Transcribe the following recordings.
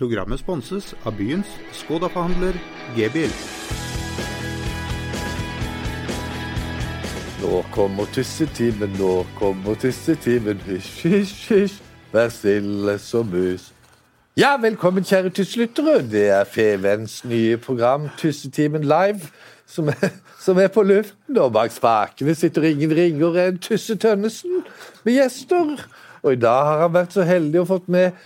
Programmet sponses av byens Skoda-forhandler G-bil. Nå kommer tissetimen, nå kommer tissetimen. Hysj, hysj, hysj, vær stille som mus. Ja, velkommen, kjære tusselyttere. Det er Fevens nye program, Tussetimen live, som er, som er på luften. Og bak spakene sitter ingen ringer enn Tusse Tønnesen med gjester. Og i dag har han vært så heldig og fått med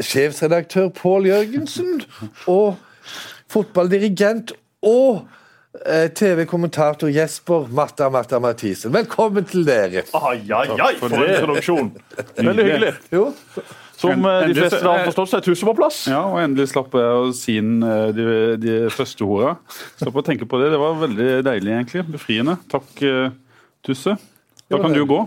sjefsredaktør Pål Jørgensen og fotballdirigent og eh, TV-kommentator Jesper Marta Marta Mathisen. Velkommen til dere. Ai, ai, ai, for en introduksjon. Veldig hyggelig. Jo, Som eh, de fleste har forstått, så er Tusse på plass. Ja, og endelig slapp jeg å si den, eh, de, de første orda. Slapp å tenke på det. Det var veldig deilig, egentlig. Befriende. Takk, Tusse. Da kan du gå.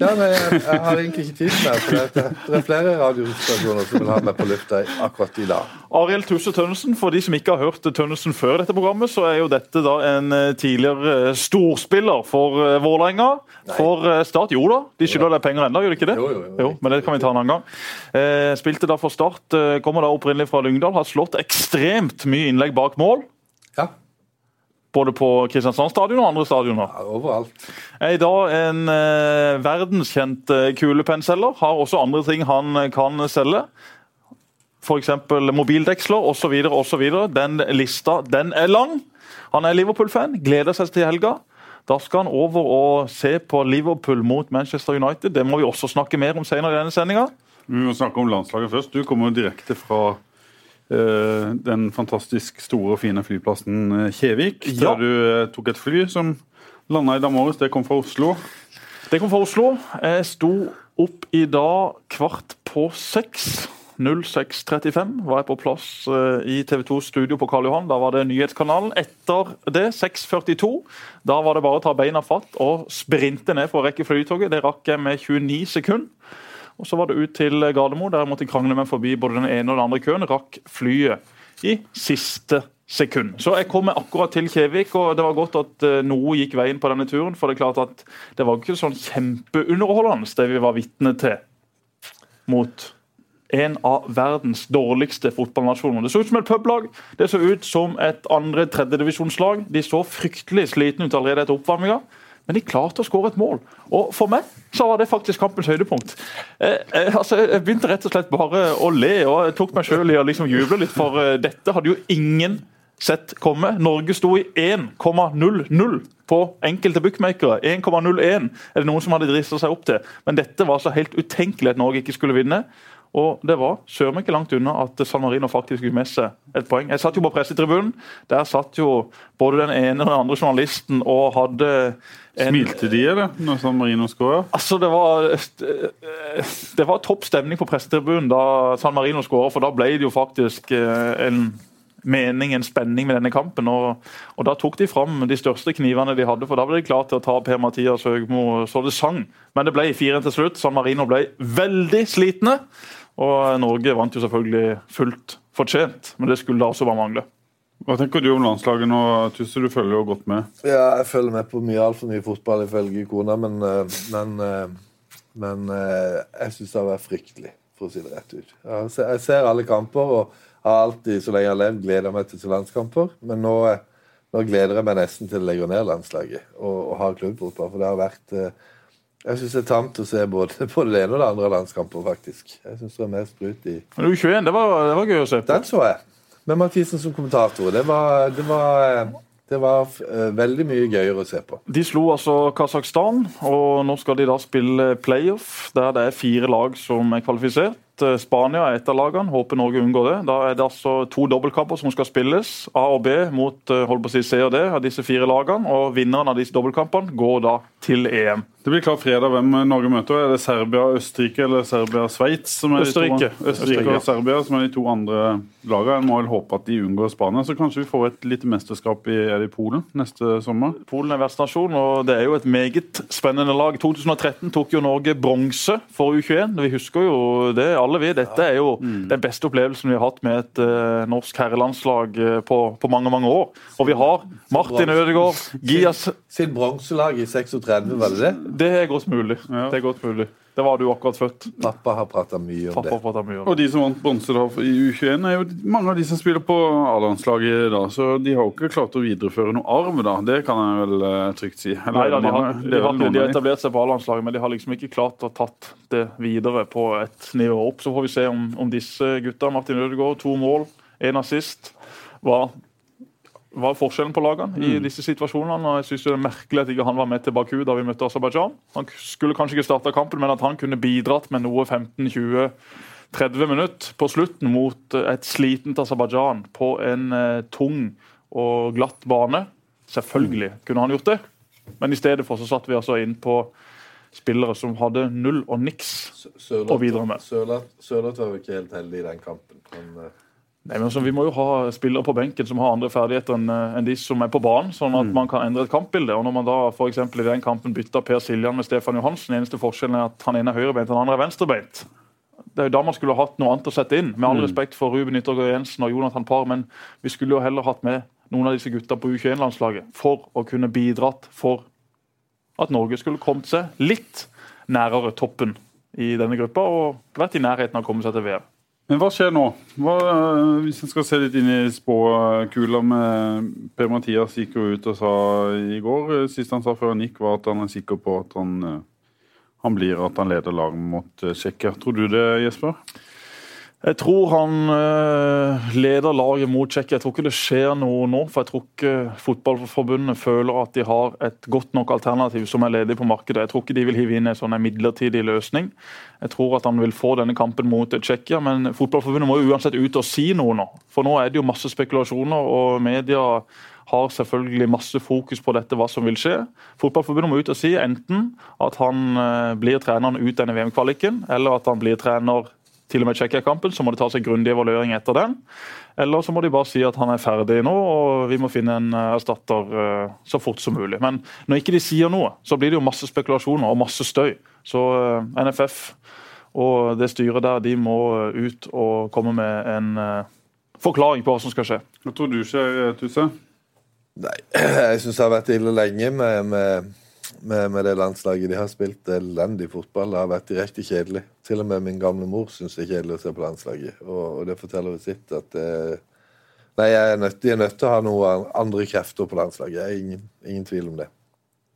Ja men jeg, jeg har egentlig ikke tid mer, for det, det er flere radiostasjoner som vil ha meg på lufta akkurat i dag. Arild Tusse Tønnesen, for de som ikke har hørt Tønnesen før dette programmet, så er jo dette da en eh, tidligere eh, storspiller for uh, Vålerenga. For eh, Start, jo da, de skylder deg penger ennå, gjør de ikke det? Jo, jo, jo. jo, Men det kan vi ta en annen gang. Eh, spilte da for Start, eh, kommer da opprinnelig fra Lyngdal, har slått ekstremt mye innlegg bak mål. Ja, Både på Kristiansand stadion og andre stadioner. ja, overalt. er i dag en eh, verdenskjent eh, kulepennselger. Har også andre ting han eh, kan selge. F.eks. mobildeksler osv. osv. Den lista den er lang. Han er Liverpool-fan, gleder seg til helga. Da skal han over og se på Liverpool mot Manchester United. Det må vi også snakke mer om senere i denne sendinga. Vi må snakke om landslaget først. Du kommer jo direkte fra eh, den fantastisk store og fine flyplassen eh, Kjevik. Ja. Der du eh, tok et fly som landa i dag morges. Det kom fra Oslo. Det kom fra Oslo. Jeg sto opp i dag kvart på seks. 06.35 var jeg på plass eh, i TV 2 studio på Karl Johan. Da var det Nyhetskanalen. Etter det, 6.42, da var det bare å ta beina fatt og sprinte ned for å rekke flytoget. Det rakk jeg med 29 sekunder. Og Så var det ut til Gardermo, der jeg måtte krangle meg forbi både den ene og den andre køen. Rakk flyet i siste sekund. Så jeg kom akkurat til Kjevik, og det var godt at eh, noe gikk veien på denne turen. For det er klart at det var ikke sånn kjempeunderholdende det vi var vitne til mot en av verdens dårligste fotballnasjoner. Det så ut som et publag. Det så ut som et andre tredjedivisjonslag. De så fryktelig slitne ut allerede etter oppvarminga. Men de klarte å skåre et mål. Og for meg så var det faktisk kampens høydepunkt. Eh, eh, altså, jeg begynte rett og slett bare å le, og jeg tok meg sjøl i å liksom juble litt, for eh, dette hadde jo ingen sett komme. Norge sto i 1,00 på enkelte bookmakere. 1,01 er det noen som hadde drista seg opp til. Men dette var så helt utenkelig at Norge ikke skulle vinne. Og det var søren ikke langt unna at San Marino faktisk fikk med seg et poeng. Jeg satt jo på pressetribunen. Der satt jo både den ene og den andre journalisten og hadde en Smilte de, eller? Når San Marino skåra? Altså, det var, det var topp stemning på pressetribunen da San Marino skåra, for da ble det jo faktisk eh, en mening, en spenning med denne kampen. Og, og Da tok de fram de største knivene de hadde, for da ble de klare til å ta Per-Mathias Høgmo så det sang. Men det ble 4 til slutt. San Marino ble veldig slitne. Og Norge vant jo selvfølgelig fullt fortjent, men det skulle da også bare mangle. Hva tenker du om landslaget nå, Tusse? Du følger jo godt med. Ja, jeg følger med på mye altfor mye fotball ifølge kona, men, eh, men, eh, men eh, jeg syns det har vært fryktelig, for å si det rett ut. Jeg ser- alle kamper og har alltid, så lenge jeg har levd, gleda meg til landskamper. Men nå, nå gleder jeg meg nesten til å legge ned landslaget og, og ha klubbfotball, for det har vært Jeg syns det er tamt å se både, både det ene og det andre landskamper, faktisk. Jeg syns det er mer sprut i Men U21, det var, det var gøy å se på. Den så jeg. Med Mathisen som kommentator. Det var, det var, det var eh, veldig mye gøyere å se på. De slo altså Kasakhstan, og nå skal de da spille playoff, der det er fire lag som er kvalifisert. Eh, Spania er et av lagene, håper Norge unngår det. Da er det altså to dobbeltkamper som skal spilles. A og B mot eh, holdt på å si C og D av disse fire lagene. Og vinneren av disse dobbeltkampene går da til EM. Det blir klart fredag hvem Norge møter. Er det Serbia, Østerrike eller Serbia, Sveits? som er Østerrike. Østerrike Østerrike. og Serbia som er de to andre lagene. En må vel håpe at de unngår Spania, så kanskje vi får et lite mesterskap i, er det i Polen neste sommer. Polen er vertsnasjon, og det er jo et meget spennende lag. 2013 tok jo Norge bronse for U21. Vi husker jo det, alle vi. Dette er jo den beste opplevelsen vi har hatt med et uh, norsk herrelandslag eh, på, på mange mange år. Og vi har Martin Ødegaard, Gias Sitt bronselag i 36, var det det? Det er godt mulig. Ja. Det er godt mulig. Det var du akkurat født. Pappa har prata mye om Pappa det. mye om Og de som vant bronse i U21, er jo mange av de som spiller på A-landslaget da, så de har jo ikke klart å videreføre noe arv, da. Det kan jeg vel eh, trygt si. Eller Nei, da, de, har, de, det har, de har etablert seg på A-landslaget, men de har liksom ikke klart å tatt det videre på et nivå opp. Så får vi se om, om disse gutta, Martin Ødegaard, to mål, én assist, hva hva er forskjellen på lagene i disse situasjonene. og jeg synes det er merkelig at ikke han var med til Baku da vi møtte Aserbajdsjan. Han skulle kanskje ikke starta kampen, men at han kunne bidratt med noe 15-20-30 minutter på slutten mot eh, et slitent Aserbajdsjan på en eh, tung og glatt bane. Selvfølgelig kunne han gjort det, men i stedet for så satt vi altså inn på spillere som hadde null og niks. Sørloth å videre med. Sørloth- Sørloth var jo ikke helt heldig i den kampen. men... eh, Nei, men altså, Vi må jo ha spillere på benken som har andre ferdigheter enn en de som er på banen, sånn at man kan endre et kampbilde. Og Når man da for i den kampen bytta Per Siljan med Stefan Johansen, eneste forskjellen er at han ene er høyrebeint og den andre er venstrebeint. Det er jo da man skulle hatt noe annet å sette inn. Med all respekt for Ruben Yttergård Jensen og Jonathan Parr, men vi skulle jo heller hatt med noen av disse gutta på U21-landslaget for å kunne bidratt for at Norge skulle kommet seg litt nærere toppen i denne gruppa og vært i nærheten av å komme seg til VM. Men hva skjer nå? Hva, eh, hvis en skal se litt inn i spåkula med Per Mathias gikk jo ut og sa i går, eh, sist han sa før han gikk, var at han er sikker på at han, eh, han blir at han leder laget mot Tsjekkia. Tror du det, Jesper? Jeg tror han øh, leder laget mot Tsjekkia. Jeg tror ikke det skjer noe nå. For jeg tror ikke Fotballforbundet føler at de har et godt nok alternativ som er ledig på markedet. Jeg tror ikke de vil hive inn en sånn midlertidig løsning. Jeg tror at han vil få denne kampen mot Tsjekkia, men Fotballforbundet må jo uansett ut og si noe nå. For nå er det jo masse spekulasjoner, og media har selvfølgelig masse fokus på dette, hva som vil skje. Fotballforbundet må ut og si enten at han øh, blir treneren ut denne VM-kvaliken, eller at han blir trener til og med Tsjekkia-kampen, så må det ta seg grundig evaluering etter den. Eller så må de bare si at han er ferdig nå, og vi må finne en eh, erstatter eh, så fort som mulig. Men når ikke de sier noe, så blir det jo masse spekulasjoner og masse støy. Så eh, NFF og det styret der, de må ut og komme med en forklaring på hva som skal skje. Hva tror du skjer, Tuse? Nei, jeg syns det har vært ille lenge med, med, med, med det landslaget. De har spilt elendig fotball. Det har vært direkte kjedelig. Til og med min gamle mor syns det er kjedelig å se på landslaget. Og, og det forteller jo sitt at eh, Nei, jeg er nødt, jeg er nødt til å ha noen andre krefter på landslaget. Jeg er ingen, ingen tvil om det.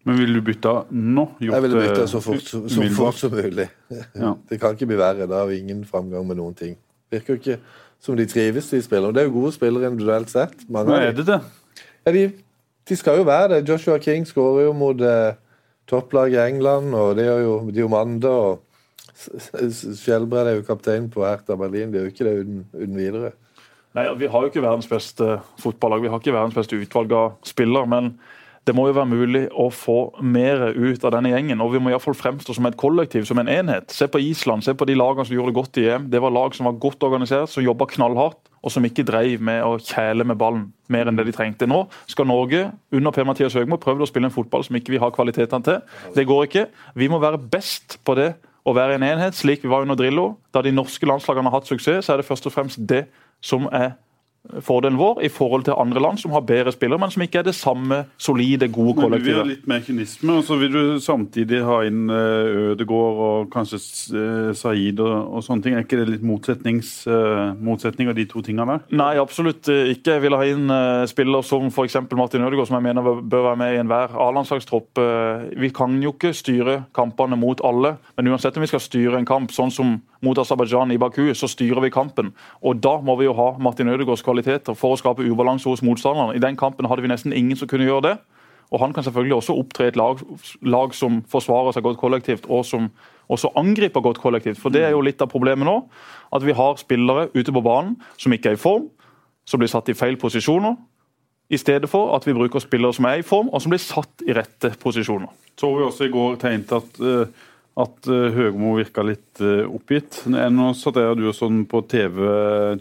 Men vil du bytte nå? Gjort Jeg vil bytte så fort, så, så fort som mulig. Ja. Det kan ikke bli verre. Da har vi ingen framgang med noen ting. Virker jo ikke som de trives, de spillerne. Det er jo gode spillere individuelt sett. Mange Hva er det det? Ja, de, de skal jo være det. Joshua King skårer jo mot eh, topplaget i England, og det gjør jo Diomande. og Skjelbred er jo kaptein på Hertha Berlin. Det er jo ikke det uten, uten videre. Nei, Vi har jo ikke verdens beste fotballag, vi har ikke verdens beste utvalg av spillere. Men det må jo være mulig å få mer ut av denne gjengen. og Vi må i hvert fall fremstå som et kollektiv, som en enhet. Se på Island, se på de lagene som gjorde det godt i EM. Det var lag som var godt organisert, som jobba knallhardt, og som ikke dreiv med å kjæle med ballen mer enn det de trengte. Nå skal Norge under Per-Mathias Høgmo prøve å spille en fotball som ikke vi har kvalitetene til. Det går ikke. Vi må være best på det å være en enhet, slik vi var under Drillo. Da de norske landslagene har hatt suksess, så er det først og fremst det som er fordelen vår i forhold til andre land som har bedre spillere, men som ikke er det samme solide, gode Men du vil ha litt mer kynisme, og så vil du samtidig ha inn eh, Ødegård og kanskje eh, Saeed og, og sånne ting. Er ikke det litt motsetnings, eh, motsetning av de to tingene der? Nei, absolutt ikke. Jeg vil ha inn spiller som f.eks. Martin Ødegaard, som jeg mener bør- være med i enhver A-landslagstropp. Vi kan jo ikke styre kampene mot alle, men uansett om vi skal styre en kamp sånn som mot Aserbajdsjan i Baku, så styrer vi kampen. Og da må vi jo ha Martin Ødegaards kvaliteter for å skape ubalanse hos motstanderne. I den kampen hadde vi nesten ingen som kunne gjøre det. Og han kan selvfølgelig også opptre i et lag, lag som forsvarer seg godt kollektivt, og som også angriper godt kollektivt. For det er jo litt av problemet nå. At vi har spillere ute på banen som ikke er i form, som blir satt i feil posisjoner. I stedet for at vi bruker spillere som er i form, og som blir satt i rette posisjoner. Så vi også i går tegnet at, eh, at eh, Høgmo virka litt eh, oppgitt. Nå satt jeg og du sånn på TV,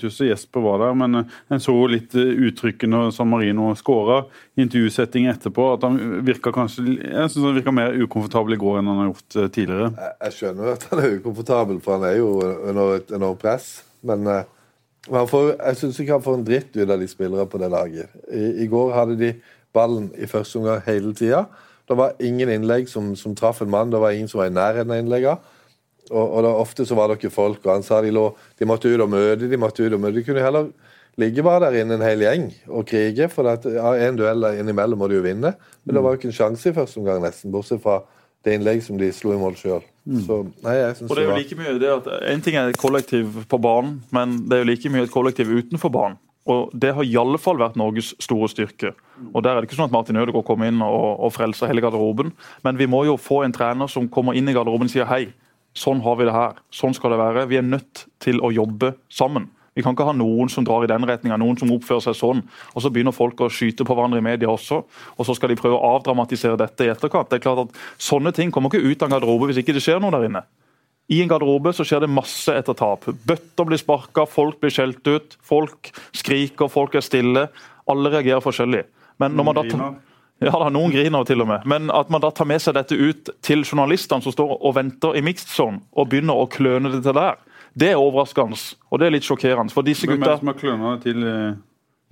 Tusse. Jesper var der, men eh, en så litt uttrykkene når San Marino skåra. Intervjusetting etterpå. at han virka kanskje, Jeg synes han virka mer ukomfortabel i går enn han har gjort tidligere. Jeg, jeg skjønner at han er ukomfortabel, for han er jo under et enormt press. Men men får, jeg syns ikke han får en dritt ut av de spillere på det laget. I, I går hadde de ballen i første omgang hele tida. Det var ingen innlegg som, som traff en mann. Det var ingen som var i nærheten av innleggene. Og, og da, ofte så var det ikke folk, og han sa de, lå, de måtte ut og møte, de måtte ut og møte. De kunne heller ligge bare der inne en hel gjeng og krige, for at, ja, en duell innimellom må de jo vinne. Men det var jo ikke en sjanse i første omgang, nesten, bortsett fra det innlegget som de slo i mål sjøl. Så nei, jeg synes Og det er jo like mye det at En ting er et kollektiv på banen, men det er jo like mye et kollektiv utenfor banen. Og Det har i alle fall vært Norges store styrke. Og Der er det ikke sånn at Martin Ødegaard kommer inn og, og frelser hele garderoben. Men vi må jo få en trener som kommer inn i garderoben og sier hei, sånn har vi det her. Sånn skal det være. Vi er nødt til å jobbe sammen. Vi kan ikke ha noen som drar i den retninga, noen som oppfører seg sånn. Og så begynner folk å skyte på hverandre i media også, og så skal de prøve å avdramatisere dette i etterkant. Det er klart at Sånne ting kommer ikke ut av garderoben garderobe hvis ikke det skjer noe der inne. I en garderobe så skjer det masse etter tap. Bøtter blir sparka, folk blir skjelt ut, folk skriker, folk er stille. Alle reagerer forskjellig. Men når man da tar, ja, da, Noen griner til og med. Men at man da tar med seg dette ut til journalistene som står og venter i mixed zone, og begynner å kløne det til der, det er overraskende. Og det er litt sjokkerende. For disse Hvem er gutta det som har kløna det til? eh?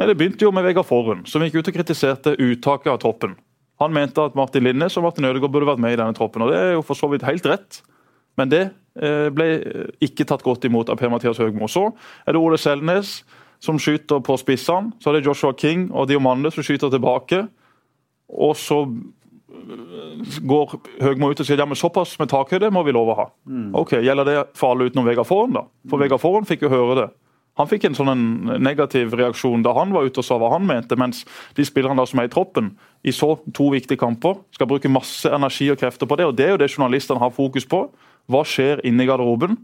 Nei, Det begynte jo med Vegard Forhund, som gikk ut og kritiserte uttaket av troppen. Han mente at Martin Linnes og Martin Ødegaard burde vært med i denne troppen, og det er jo for så vidt helt rett. Men det ble eh, ikke tatt godt imot av Per-Mathias Høgmo. Så er det Ole Selnes som skyter på spissene. Så er det Joshua King og Diomande som skyter tilbake. Og så eh, går Høgmo ut og sier ja, men såpass med takhøyde må vi lov å ha. Ok, Gjelder det for alle utenom Vegard Foren, da? For Vegard Foren fikk jo høre det. Han fikk en sånn en negativ reaksjon da han var ute og sa hva han mente, mens de spillerne som er i troppen i så to viktige kamper, skal bruke masse energi og krefter på det. og Det er jo det journalistene har fokus på. Hva skjer inne i garderoben?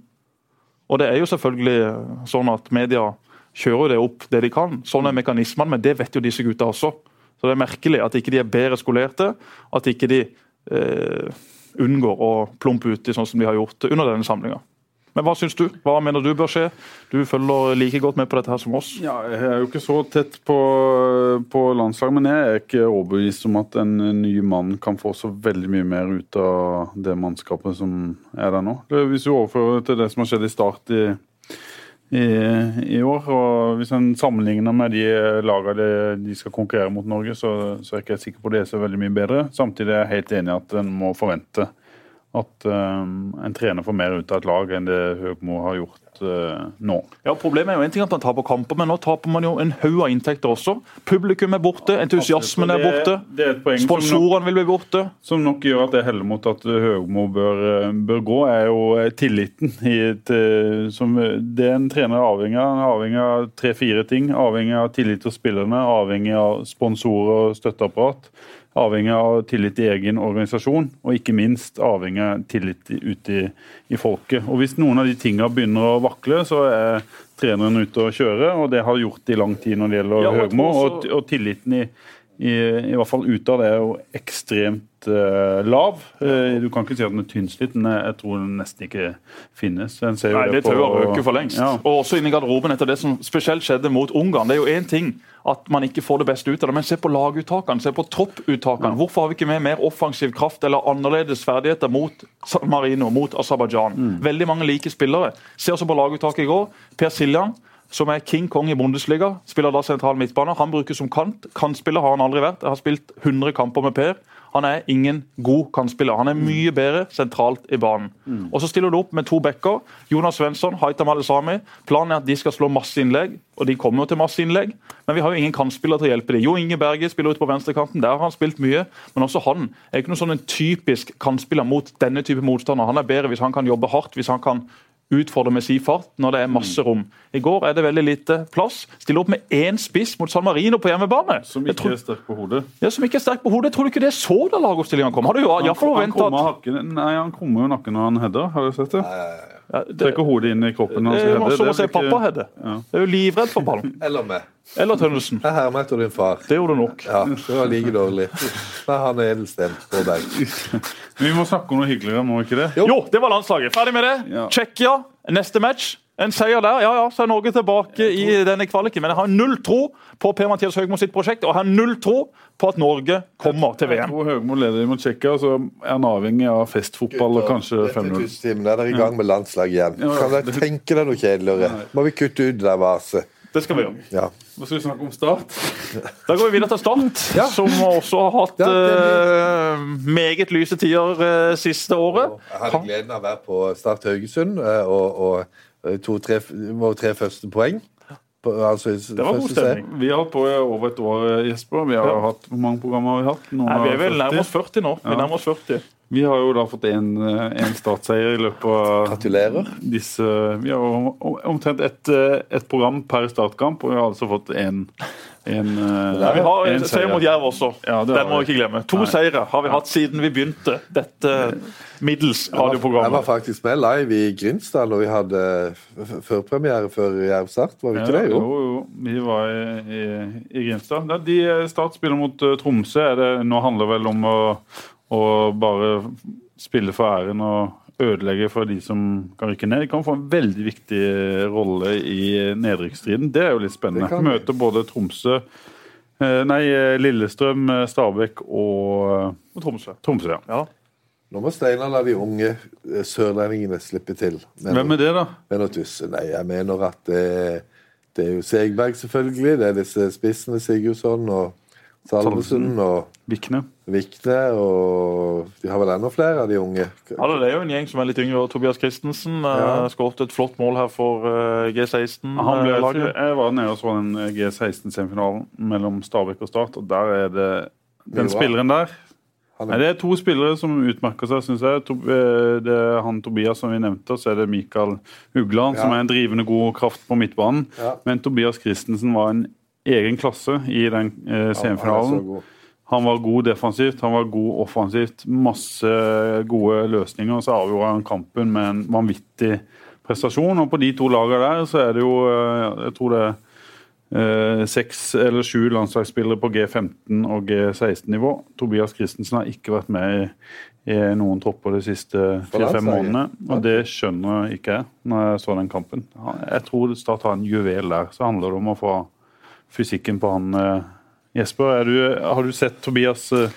Og det er jo selvfølgelig sånn at media kjører det opp det de kan. Sånn er mekanismene, men det vet jo disse gutta også. Så det er merkelig at ikke de er bedre skolerte, at ikke de eh, unngår å plumpe uti sånn som de har gjort under denne samlinga. Men hva syns du? Hva mener du bør skje? Du følger like godt med på dette her som oss. Ja, jeg er jo ikke så tett på, på landslaget, men jeg er ikke overbevist om at en ny mann kan få så veldig mye mer ut av det mannskapet som er der nå. Hvis vi overfører til det som har skjedd i Start i, i, i år, og hvis en sammenligner med de lagene de, skal konkurrere mot Norge, så, så er jeg ikke sikker på det er så veldig mye bedre. Samtidig er jeg helt enig i at en må forvente at uh, en trener får mer ut av et lag enn det Høgmo har gjort uh, nå. Ja, Problemet er jo en ting at man taper kamper, men nå taper man jo en haug av inntekter også. Publikum er borte, entusiasmen er borte. Sponsorene vil bli borte. som nok gjør at det heller mot at Høgmo bør, eh, bør gå, er jo eh, tilliten. I et, som det en trener er avhengig av. Avhengig av tre-fire ting. Avhengig av tillit til spillerne, avhengig av sponsorer og støtteapparat. Avhengig av tillit i egen organisasjon, og ikke minst avhengig av tillit ute i, i folket. Og Hvis noen av de tingene begynner å vakle, så er treneren ute å kjøre, og det har gjort i lang tid når det gjelder Ja, Høgmo. Og, og tilliten i, i, i hvert fall utad er jo ekstremt lav. Eh, du kan ikke si at den er tynnslitt, men jeg, tror den nesten ikke finnes. Nei, Det tør å øke for lengst. Ja. Og også inni garderoben etter det som spesielt skjedde mot Ungarn. Det er jo én ting at man ikke får det beste ut av det, men se på laguttakene, se på topputtakene. Hvorfor har vi ikke med mer offensiv kraft eller annerledes ferdigheter mot San Marino, mot Aserbajdsjan? Mm. Veldig mange like spillere. Se også på laguttaket i går. Per Siljan, som er King Kong i Bundesliga, spiller da sentral midtbane. Han brukes som kant. Kantspiller har han aldri vært. Jeg har spilt 100 kamper med Per. Han er ingen god kantspiller. Han er mye bedre sentralt i banen. Og Så stiller du opp med to backer. Jonas Svensson, Haitam Alesami. Planen er at de skal slå masse innlegg, og de kommer jo til masse innlegg. Men vi har jo ingen kantspiller til å hjelpe dem. Jo Inge Berge spiller ute på venstrekanten. Der har han spilt mye. Men også han er ikke noen sånn en typisk kantspiller mot denne type motstander. Han er bedre hvis han kan jobbe hardt, hvis han kan utfordre med si fart når det er masse rom. I går er det veldig lite plass. Stille opp med én spiss mot San Marino på hjemmebane. Som ikke tror- er sterk på hodet. ja, som ikke er sterk på hodet. Tror du ikke det så da lagoppstillinga kom? Har du jo Han, han, han, krummer at hakken- nei, han krummer jo nakken når han header. Har du sett det? ja, det, Trekker hodet inn i kroppen når han det skal er heade. som å se pappa hedde. Ja. Jeg er jo livredd for ballen. Eller meg. Eller Tønnesen. Jeg hermer etter din far. Det gjorde du nok. Ja, det var like dårlig. Nei, han er edelsten på deg. Vi må snakke om noe hyggeligere, må vi ikke det? Jo, det var landslaget. Ferdig med det. Ja. Tsjekkia, neste match. En seier der, ja ja, så er Norge tilbake i denne kvaliken. Men jeg har null tro på Per-Mathias Høgmo sitt prosjekt, og jeg har null tro på at Norge kommer til VM. tror Høgmo leder mot Tsjekkia, så er han avhengig av festfotball og kanskje er 5-0. Dette er dere i gang med landslag igjen. Kan dere tenke dere noe kjedeligere? Må vi kutte ut det der vaset? Det skal vi gjøre. Ja. Hva skal vi snakke om Start? Da går vi videre til Start, Ja. som også har hatt Ja, eh, meget lyse tider uh, siste året. Og Jeg hadde gleden av å være på Start Haugesund uh, og, og to, tre, tre første poeng. På, altså, Det var god stemning. Vi har holdt på over et år, Jesper. Vi har Ja. hatt, Hvor mange programmer har vi hatt? Noen Nei, vi er vel nærmest 40 nå. Vi nærmer oss 40. Vi har jo da fått én statseier i løpet av Gratulerer. disse Vi har omtrent ett et program per startkamp, og vi har altså fått én Ja, vi har en seier mot Jerv også. Ja, det Den må vi ikke glemme. To seire har vi hatt siden vi begynte dette middels Jeg var faktisk med live i Grimstad når vi hadde førpremiere før Jerv Start. Var vi ikke det? Jo, Jo. jo. Vi var i, i, i Grimstad. De eh, Start spiller mot eh, Tromsø. Er det, nå handler det vel om å, å bare spille for æren og ødelegge for de som kan rykke ned. De kan få en veldig viktig rolle i nedrykksstriden. Det er jo litt spennende. Møte. Både Tromsø eh, Nei, eh, Lillestrøm, eh, Stabæk og Mot Tromsø. Tromsø. ja. Ja. Nå må Steinar la de unge eh, sørlendingene slippe til. Hvem er det, da? Mener Tusse. Nei, jeg mener at det, det er jo Segberg, selvfølgelig. Det er disse spissene Sigurdsson og Salvesen og Vikne. Vikne. Og de har vel enda flere av de unge. Ja, det er jo en gjeng som er litt yngre. Tobias Christensen uh, Ja. skåret et flott mål her for eh, G16-laget. jeg var nede og så den G16-semifinalen mellom Stabæk og Start, og der er det den spilleren der Nei, Det er to spillere som utmerker seg, syns jeg. Eh, Det er han Tobias som vi nevnte, og så er det Mikael Hugland, Ja. som er en drivende god kraft på midtbanen. Ja. Men Tobias Christensen var en egen klasse i den eh, han er semifinalen. så god. Han var god defensivt, han var god offensivt. Masse gode løsninger. Så avgjorde han kampen med en vanvittig prestasjon. Og på de to lagene der så er det jo eh, Jeg tror det er eh, seks eller sju landslagsspillere på G15 og G16-nivå. Tobias Christensen har ikke vært med i, i noen tropper de siste fire-fem månedene. Og det skjønner ikke jeg når jeg så den kampen. Jeg tror Start har en juvel der. Så handler det om å få fysikken på han eh, Jesper, er du, har du sett Tobias eh,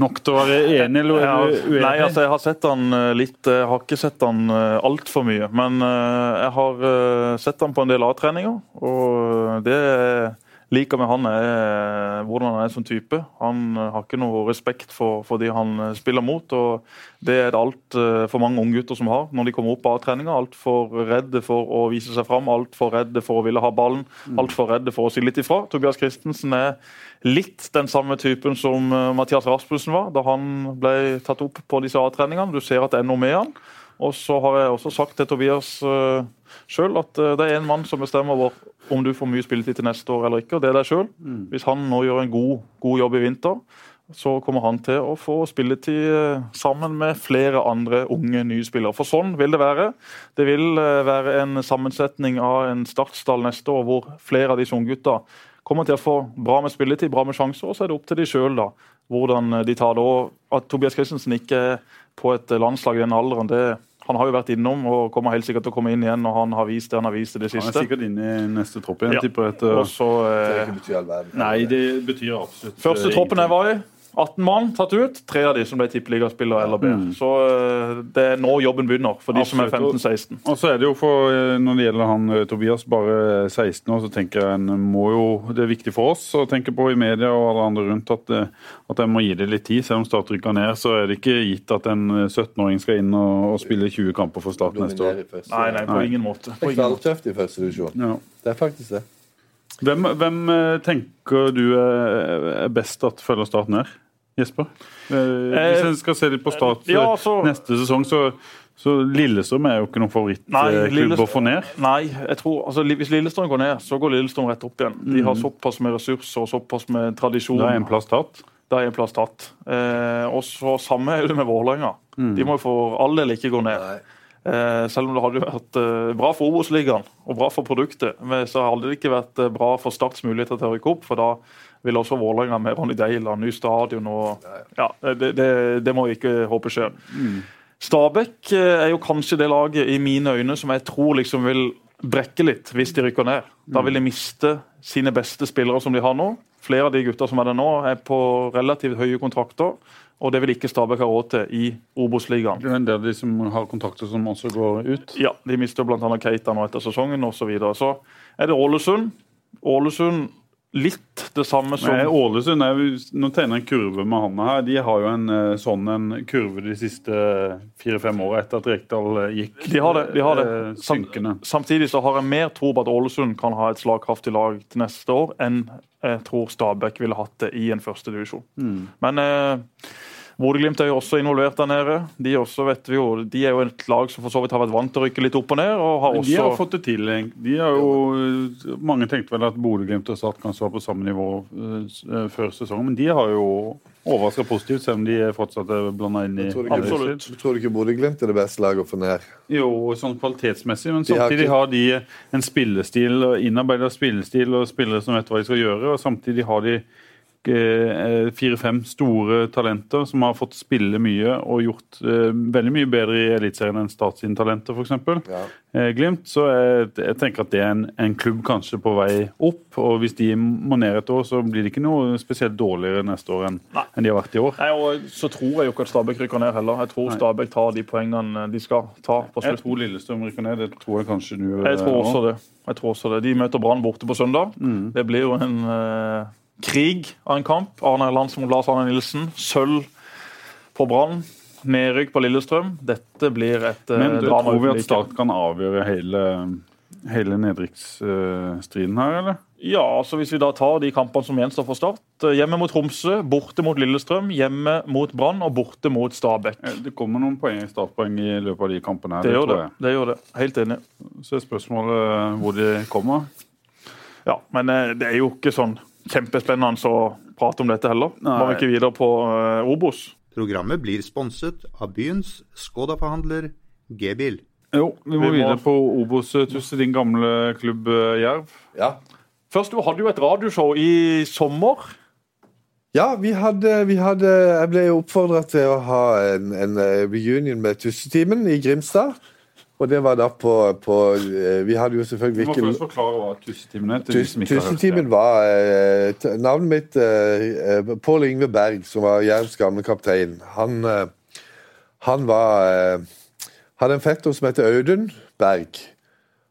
nok til å være enig, eller er du uenig? nei, altså jeg har sett han eh, litt Jeg har ikke sett han altfor mye. Men eh, jeg har eh, sett han på en del A-treninger, og det jeg liker med han, er eh, hvordan han er som type. Han eh, har ikke noe respekt for, for de han eh, spiller mot. og Det er det altfor mange unggutter som har når de kommer opp av treninga. Altfor redde for å vise seg fram, altfor redde for å ville ha ballen, altfor redde for å si litt ifra. Tobias Christensen er litt den samme typen som Mathias Rasmussen var da han ble tatt opp på disse A-treningene. Du ser at det er noe med han. Og så har jeg også sagt til Tobias uh, sjøl at eh, det er en mann som bestemmer over om du får mye spilletid til neste år eller ikke, og det er deg sjøl. Hvis han nå gjør en god, god jobb i vinter, så kommer han til å få spilletid eh, sammen med flere andre unge nye spillere. For sånn vil det være. Det vil eh, være en sammensetning av en startstall neste år hvor flere av disse unggutta kommer til å få bra med spilletid, bra med sjanser, og så er det opp til de sjøl hvordan de tar det. Og at Tobias Christensen ikke er på et landslag i den alderen, det han har jo vært innom og kommer helt sikkert til å komme inn igjen når han har vist det han har vist det det Han er sikkert inne i neste tropp igjen, Ja. tipper jeg. Og Det betyr ikke all verden. Nei, det betyr absolutt Første eh, troppen jeg var i, 18 mann tatt ut. Tre av de som ble tippeligaspillere eller bedre. Så eh, det er nå jobben begynner for de som er 15-16. Og så er det jo for, eh, Når det gjelder han eh, Tobias, bare 16 år, så tenker jeg en må jo, det er viktig for oss å tenke på i media og alle andre rundt at, at en må gi det litt tid. Selv om Start rykker ned, så er det ikke gitt at en eh, 17-åring skal inn og, og spille 20 kamper for Start neste år. Nei, nei, på Nei. ingen måte. Det På er ingen måte. knalltøft i første divisjon. Ja. Det er faktisk det. Hvem, hvem eh, tenker du er er best at følger Start ned? Jesper? Eh, Hvis en skal se litt på Start eh, Ja, så- neste sesong, så, så Lillestrøm er jo ikke noen favorittklubb å få ned. Nei, jeg tror, altså, Hvis Lillestrøm går ned, så går Lillestrøm rett opp igjen. De har såpass med ressurser og såpass med tradisjon. Da er en plass tatt. Da er en plass tatt. Eh, og så Samme er det med Vålerenga. De må jo for all del ikke gå ned. Nei. Eh, selv om det hadde vært eh, bra for Obos-ligaen og bra for produktet, men så hadde det ikke vært eh, bra for Starts muligheter til å rykke opp. For da ville også Vålerenga med Ronny Deila, ny stadion og Ja, det, det, det må vi ikke håpe skjer. Stabæk eh, er jo kanskje det laget i mine øyne som jeg tror liksom vil brekke litt hvis de rykker ned. Da vil de miste sine beste spillere som de har nå. Flere av de gutta som er der nå, er på relativt høye kontrakter. Og det vil ikke Stabæk ha råd til i Obos-ligaen. Det er en del av de som har kontrakter som også går ut. Ja, de mister bl.a. Keita nå etter sesongen osv. Så, videre. så er det Ålesund. Ålesund litt det samme som Nei, Ålesund er, Nå tegner jeg en kurve med han her. De har jo en eh, sånn en kurve de siste fire-fem åra etter at Rekdal eh, gikk De har det. de har det. eh, synkende. Samtidig så har jeg mer tro på at Ålesund kan ha et slagkraftig lag til neste år, enn jeg tror Stabæk ville hatt det i en førstedivisjon. Mm. Men eh, Bodø-Glimt er jo også involvert der nede. De, også vet vi jo, de er jo et lag som for så vidt har vært vant til å rykke litt opp og ned. og har. De har fått det til. De har jo, mange tenkte vel at Bodø-Glimt og Start kanskje var på samme nivå eh, eh, før sesongen, men de har jo overraska positivt, selv om de fortsatt er blanda inn i Absolutt. tror. Du ikke Bodø-Glimt er det beste laget å få ned? Jo, sånn kvalitetsmessig, men De har samtidig ikke- har de en spillestil, innarbeida spillestil og spillere som vet hva de skal gjøre, og samtidig har de eh, fire-fem store talenter som har fått spille mye og gjort eh, veldig mye bedre i Eliteserien enn Start sine talenter, f.eks. Ja. Eh, Glimt, så jeg, jeg tenker at det er en, en klubb kanskje på vei opp. Og hvis de må ned et år, så blir det ikke noe spesielt dårligere neste år enn, enn de har vært i år. Nei, og Så tror jeg jo ikke at Stabæk rykker ned heller. Jeg tror Stabæk tar de poengene de skal ta på Jeg tror Lillestrøm rykker ned. Det tror jeg kanskje du Jeg tror også det. Jeg tror også det. De møter Brann borte på søndag. Mm. Det blir jo en eh, krig av en kamp. Arne Erlands mot Lars Arne Nilsen. Sølv på Brann. Nedrykk på Lillestrøm. Dette blir et eh, Men du, drama. tror vi at. Start kan avgjøre hele, hele nedrykksstriden her, eller? Ja, altså Hvis vi da tar de kampene som gjenstår for Start. eh, Hjemme mot Tromsø, borte mot Lillestrøm, hjemme mot Brann og borte mot Stabæk. Eh, Det kommer noen poeng, startpoeng i løpet av de kampene her. Det gjør tror jeg. det gjør det. Helt enig. Så er spørsmålet hvor de kommer. Ja, Men det er jo ikke sånn kjempespennende å prate om dette heller. Må vi ikke videre på uh, Obos? Programmet blir sponset av byens Skoda-forhandler G-bil. Jo, vi må Vi må- videre på Obos, eh, Tusse, din gamle klubb eh, Jerv. Ja. Først, Du hadde jo et radioshow i sommer. Ja, vi hadde, vi hadde Jeg ble oppfordra til å ha en, en reunion med Tussetimen i Grimstad. Og det var da på, på eh, Vi hadde jo selvfølgelig selvfølgelig må først forklare hva Tussetimen er. Tussetimen var eh, Navnet mitt eh, eh, Pål Yngve Berg, som var Jervs gamle kaptein. Han, eh, han var hadde en fetter som heter Audun Berg.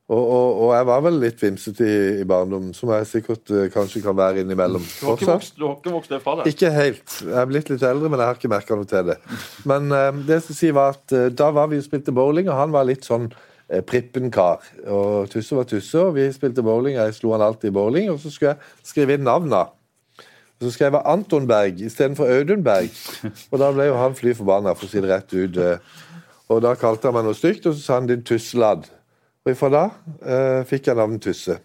Og, og, og jeg var vel litt vimsete i, i barndommen, som jeg sikkert eh, kanskje kan være innimellom. Du har ikke vokst, du har ikke vokst det fra deg. Ikke helt. Jeg er blitt litt eldre, men jeg har ikke merka noe til det. Men eh, det jeg skal si var at eh, da var vi og spilte bowling, og han var litt sånn eh, prippen-kar. Og Tusse var Tusse, og vi spilte bowling. Jeg slo han alltid i bowling, og så skulle jeg skrive inn navna. Og så skrev jeg Anton Berg istedenfor Audun Berg. Og da ble jo han fly forbanna, for å si det rett ut. Og da kalte han meg noe stygt, og så sa han 'din tusseladd'. Og ifra da eh, fikk jeg navnet Tusse.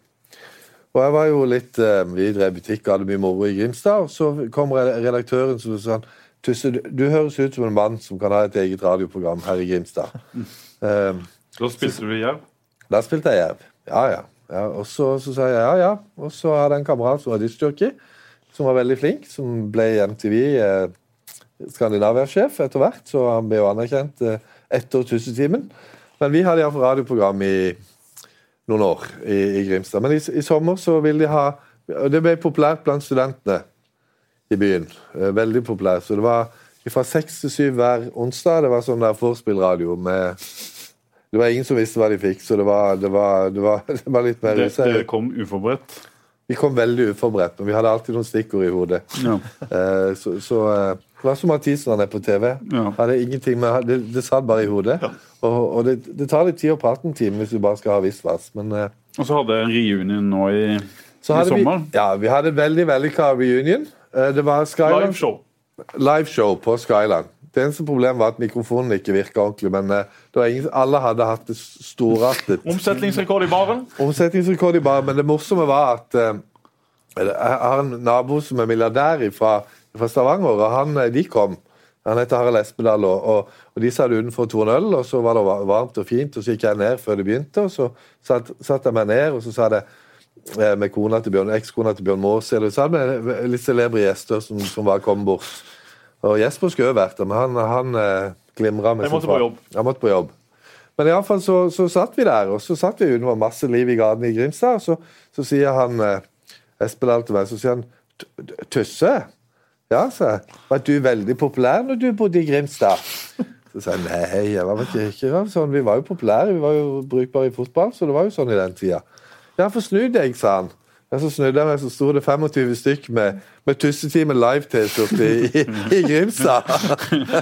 Og jeg var jo litt eh, Vi drev butikk og hadde mye moro i Grimstad. Og så kom redaktøren som sa han, Tusse, du, du høres ut som en mann som kan ha et eget radioprogram her i Grimstad. Eh, Da spilte du Jerv. da spilte jeg Jerv. Ja, ja. ja og så, så sa jeg ja, ja. Og så hadde jeg en kamerat som var diskjockey, som var veldig flink, som ble i MTV eh, Skandinavia-sjef etter hvert, så han ble jo anerkjent eh, etter Tussetimen. Men vi hadde iallfall radioprogram i noen år i, i Grimstad. Men i, i sommer så ville de ha Det ble populært blant studentene i byen. Eh, Veldig populært. Så det var fra seks til syv hver onsdag. Det var sånn der vorspiel-radio med Det var ingen som visste hva de fikk, så det var, det var, det var, det var litt mer Det, det kom uforberedt. Vi kom veldig uforberedt, men vi hadde alltid noen stikkord i hodet. Ja. Eh, så så som Mathisen han er på TV. Ja. Hadde ingenting med, det, det satt bare i hodet. Og, og det, det tar litt tid å prate en time hvis du bare skal ha visvas. Men eh, Og så hadde jeg en reunion nå i, i sommer. vi, ja, vi hadde veldig vellykka reunion. Eh, det var Skyland Live show. Live show på Skyland. Det eneste problemet var at mikrofonen ikke virka ordentlig. Men eh, ingen, alle hadde hatt det storartet. Omsetningsrekord i baren. Omsetningsrekord i baren, men det morsomme var at jeg har en nabo som er milliardær fra, Stavanger, og han, eh, de kom. Han heter Harald Espedal, og, og, de satt utenfor to øl, og så var det varmt og fint, og så gikk jeg ned før det begynte, og så satt, satt jeg meg ned, og så sa det eh, med kona til Bjørn, ekskona til Bjørn Maas, eller hadde vi litt celebre gjester som, som var kommet bort. Og Jesper skulle jo vært der, men han, han eh, glimra med sin far. jobb. Han måtte på jobb. Men iallfall så, så satt vi der, og så satt vi ute, var masse liv i gatene i Grimstad. Og så, så sier han eh, Espedal til meg, så sier han "T- Tusse? Ja, sa. Var du veldig populær når du bodde i Grimstad? Så sa jeg nei, jeg var ikke, ikke sånn. Vi var jo populære, vi var jo brukbare i fotball, så det var jo sånn i den tida. Ja, for snu deg, sa han. Ja, så snudde jeg meg, så sto det 25 stykk med, med Tussetimen live-T-skjorte i, i, i Grimstad.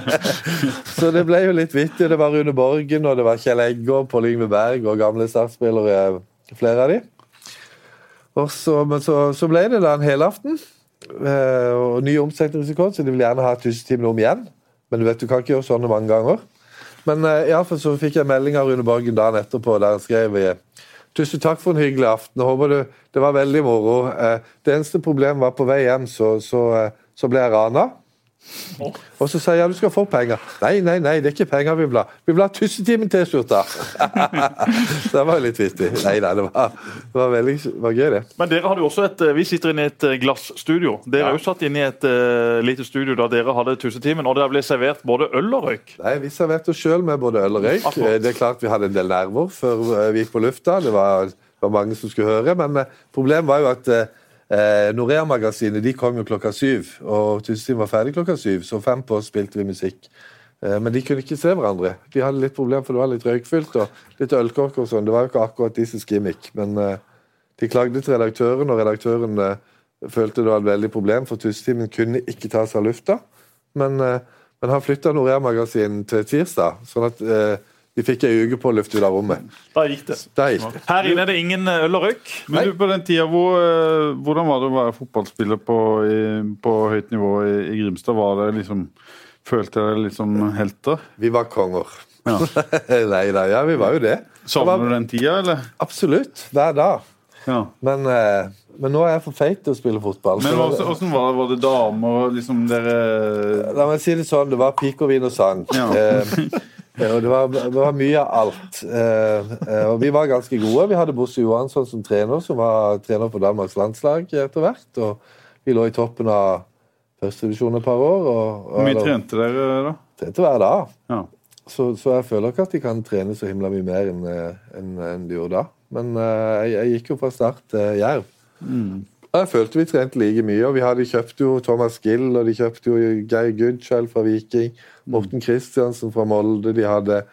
så det ble jo litt vittig. Det var Rune Borgen, og det var Kjell Egge og Pål Yngve Berg og gamle startspillere, flere av de. Og så, men så, så ble det da en helaften. Eh, Og ny omsetningsrekord, så de vil gjerne ha Tussetimen om igjen. Men du vet, du kan ikke gjøre sånne mange ganger. Men uh, iallfall så fikk jeg melding av Rune Borgen dagen etterpå der han skrev eh, Tusen takk for en hyggelig aften. Jeg håper det, det var veldig moro. Eh, det eneste problemet var på vei hjem, så, så, eh, så ble jeg rana. Og så sier jeg ja, du skal få penger. Nei, nei, nei, det er ikke penger vi vil ha. Vi vil ha Tussetimen-T-skjorta! det var litt vittig. Nei da, det var, det var veldig var gøy, det. Men dere hadde jo også et, Vi sitter inne i et glassstudio. Dere er jo satt inne i et uh, lite studio da dere hadde Tussetimen, og det ble servert både øl og røyk. Nei, Vi serverte oss sjøl med både øl og røyk. Akkurat. Eh, Det er klart Vi hadde en del nerver før eh, vi gikk på lufta. Det var, var mange som skulle høre. Men eh, problemet var jo at eh, Norea-magasinet de kom jo klokka syv, og Tusenstien var ferdig klokka syv. Så fem på oss spilte vi musikk. Eh, Men de kunne ikke se hverandre. De hadde litt problemer, for det var litt røykfylt og litt ølkork og sånn. Det var jo ikke akkurat deres gimmick. Men eh, de klagde til redaktøren, og redaktøren eh, følte det var et veldig problem, for Tusenstimen kunne ikke ta seg av lufta. Men, eh, men han flytta Norea-magasinet til tirsdag, sånn at eh, de fikk ei uke på å lufte ut av rommet. Da gikk det. Da gikk det. Her inne er det ingen eh, øl og røyk. Men du, på den tida, hvor, eh, hvordan var det å være fotballspiller på, i, på høyt nivå i, i Grimstad? Var det liksom Følte dere litt som helter? Vi var konger. Ja. Nei da, ja, vi var jo det. Savner du den tida, eller? Absolutt. Hver dag. Ja. Men, eh, men nå er jeg for feit til å spille fotball. Men så- hvordan hvordan var det? Var det damer liksom dere La meg si det sånn, det var pik og vin og sang. Ja. Eh, og det var, det var mye av alt. Eh, eh, og vi var ganske gode. Vi hadde Bosse Johansson som trener, som var trener på Danmarks landslag etter hvert. Og vi lå i toppen av førstedivisjon et par år. Hvor mye trente dere da? trente hver dag. Ja. Så, så jeg føler ikke at de kan trene så himla mye mer enn en, enn de gjorde da. Men jeg, jeg gikk jo fra start til Jerv. Mm. jeg følte vi trente like mye. og Vi hadde kjøpt jo Thomas Gill, og de kjøpte jo Geir Goodchild fra Viking. Morten Kristiansen fra Molde. De hadde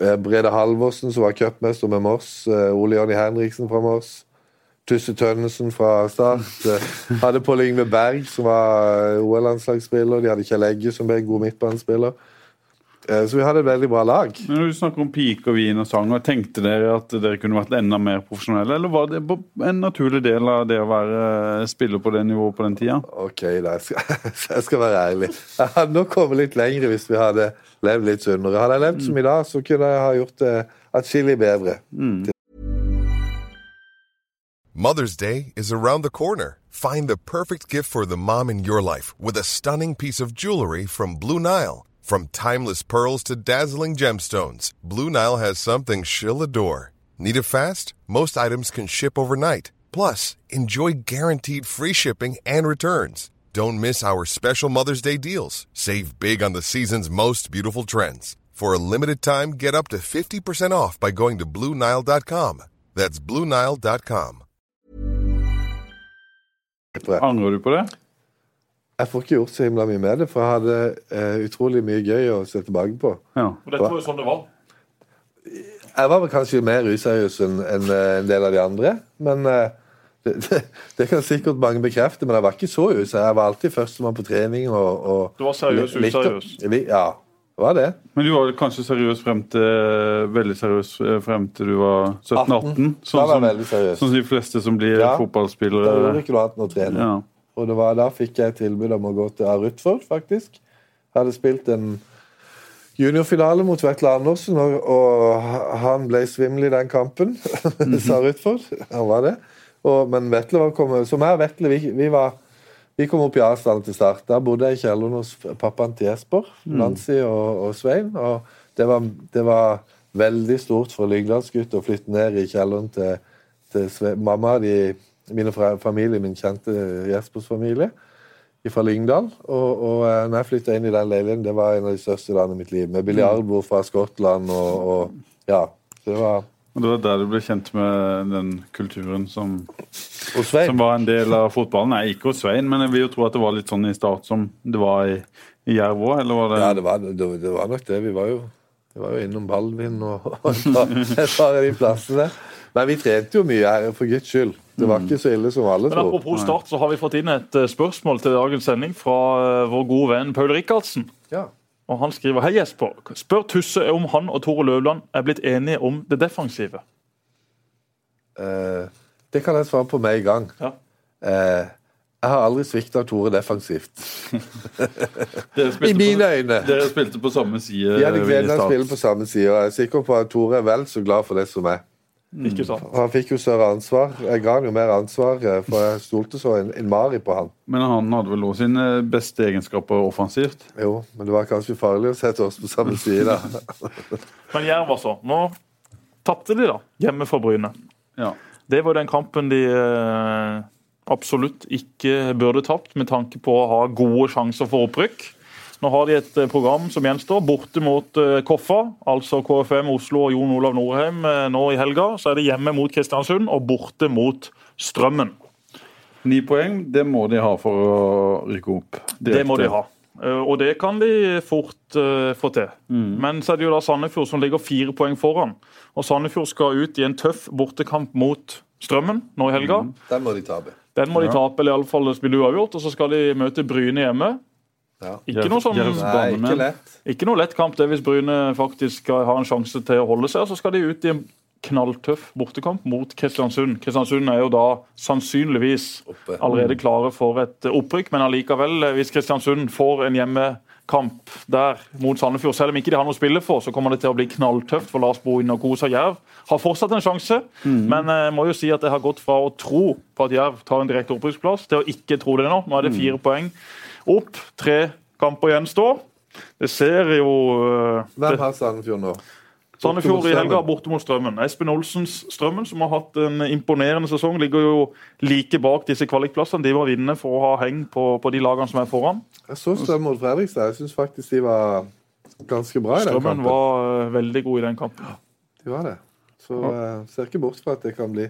eh, Brede Halvorsen, som var cupmester med Moss. Eh, Ole Jonny Henriksen fra Moss. Tusse Tønnesen fra Start. Eh, hadde Pål Yngve Berg, som var OL-landslagsspiller. De hadde Kjell Egge, som ble en god midtbanespiller. Eh, Så vi hadde et veldig bra lag. Men når du snakker om pik og vin og sang, og tenkte dere at dere kunne vært enda mer profesjonelle, eller var det en naturlig del av det å være spiller på det nivået på den tida? Ok, da jeg skal, jeg skal være ærlig. Jeg hadde nok kommet litt lenger hvis vi hadde levd litt sunnere. Hadde jeg levd som i dag, så kunne jeg ha gjort det atskillig bedre. Mother's Day is around the corner. Find the perfect gift for the mom in your life with a stunning piece of jewelry from Blue Nile. From timeless pearls to dazzling gemstones, Blue Nile has something she'll adore. Need it fast? Most items can ship overnight. Plus, enjoy guaranteed free shipping and returns. Don't miss our special Mother's Day deals. Save big on the season's most beautiful trends. For a limited time, get up to 50% off by going to BlueNile.com. That's BlueNile.com. Angrer du på det? Jeg får ikke gjort så himla mye med det, for jeg hadde eh, utrolig mye gøy å se tilbake på. Ja. Og dette var jo sånn det var. Jeg var vel kanskje mer useriøs enn enn, eh, en del av de andre, men eh, det, det, det kan sikkert mange bekrefte, men jeg var ikke så useriøs. Jeg var alltid førstemann på trening. Og, og Du var seriøs, useriøs. li- Ja, det var det. Men du var kanskje seriøs frem til veldig seriøs eh, frem til du var 17-18? Sånn, som- veldig seriøs. sånn som de fleste som blir Ja. Da gjorde fotballspillere. ikke noe annet enn å trene. Ja. Og det var, da fikk jeg tilbud om å gå til Rutford, faktisk. Jeg hadde spilt en juniorfinale mot Vetle Andersen, og, og han ble svimmel i den kampen, sa Rutford. Han var det. Og, men Vetle var kommet Så jeg og Vetle, vi, vi, var, vi kom opp i avstand til start. Da bodde jeg i kjelleren hos pappaen til Jesper, Nancy og, og Svein. Og det var, det var veldig stort for Lyngdalsgutt å flytte ned i kjelleren til, til Svein. mamma. De, mine fra, familie, min kjente Jespers familie fra Lyngdal. Og, og eh, når jeg flytta inn i den leiligheten, det var en av de største dagene i mitt liv. Med biljardbord fra Skottland og, og ja. Så det var Og det var der du ble kjent med den kulturen som, som var en del av fotballen. Nei, ikke hos Svein, men jeg vil jo tro at det var litt sånn i start som det var i, i Jerv òg, eller var det Ja, det var, det, det var nok det. Vi var jo, vi var jo innom Balvin og, og et par av de plassene. Men vi trente jo mye her, for guds skyld. Det var ikke så ille som alle tror. Apropos Start, så har vi fått inn et eh, spørsmål til dagens sending fra eh, vår gode venn Paul Rikardsen. Ja. Og Han skriver Hei Jesper, spør Tusse om han og Tore Løvland er blitt enige om det defensive. Eh, det kan jeg svare på med en gang. Ja. Eh, jeg har aldri svikta Tore defensivt. I mine øyne. dere spilte på samme side. Vi hadde gleden av å spille på samme side, og jeg er sikker på at Tore er vel så glad for det som meg. Ikke sant? Han fikk jo større ansvar. Jeg ga han jo mer ansvar, eh, for jeg stolte så en, en mari på han. Men han hadde vel også sine beste egenskaper offensivt. Jo, men det var kanskje farlig å sette oss på samme side. Men Jerv, altså. Nå tapte de, da. Hjemme for Bryne. Ja. Det var den kampen de eh, absolutt ikke burde tapt, med tanke på å ha gode sjanser for opprykk. Nå har de et eh, program som gjenstår, borte mot eh, Koffa, altså KFM Oslo og Jon Olav Norheim eh, nå i helga. Så er det hjemme mot Kristiansund og borte mot Strømmen. Ni poeng, det må de ha for å rykke opp. Det må de ha. Og det kan de fort uh, få til. Men så er det jo da Sandefjord som ligger fire poeng foran. Og Sandefjord skal ut i en tøff bortekamp mot Strømmen nå i helga. Den må de tape. Den må de tape, eller iallfall spille uavgjort. Og så skal de møte Bryne hjemme. Ja. Ikke noe, sånn, Nei, ikke lett. ikke noe lett kamp det hvis Bryne faktisk skal ha en sjanse til å holde seg. Så skal de ut i en knalltøff bortekamp mot Kristiansund. Kristiansund er jo da sannsynligvis allerede klare for et opprykk, men allikevel, eh, hvis Kristiansund får en hjemmekamp der mot Sandefjord, selv om ikke de har noe å spille for, så kommer det til å bli knalltøft for Lars Bohin og Kosa Jerv. Har fortsatt en sjanse, men jeg må jo si at jeg har gått fra å tro på at Jerv tar en direkte opprykksplass, til å ikke tro det nå. Nå er det fire poeng opp, tre kamper gjenstår. Det ser jo eh, Hvem har Sandefjord nå? Sandefjord i helga borte mot Strømmen. Espen Olsens Strømmen, som har hatt en imponerende sesong, ligger jo like bak disse kvalikplassene. De var vinnende for å ha heng på, på de lagene som er foran. Jeg så Strømmen mot Fredrikstad. Jeg syns faktisk de var ganske bra i den Strømmen kampen. var eh, veldig god i den kampen. De var det. Så eh, ser ikke bort fra at det kan bli.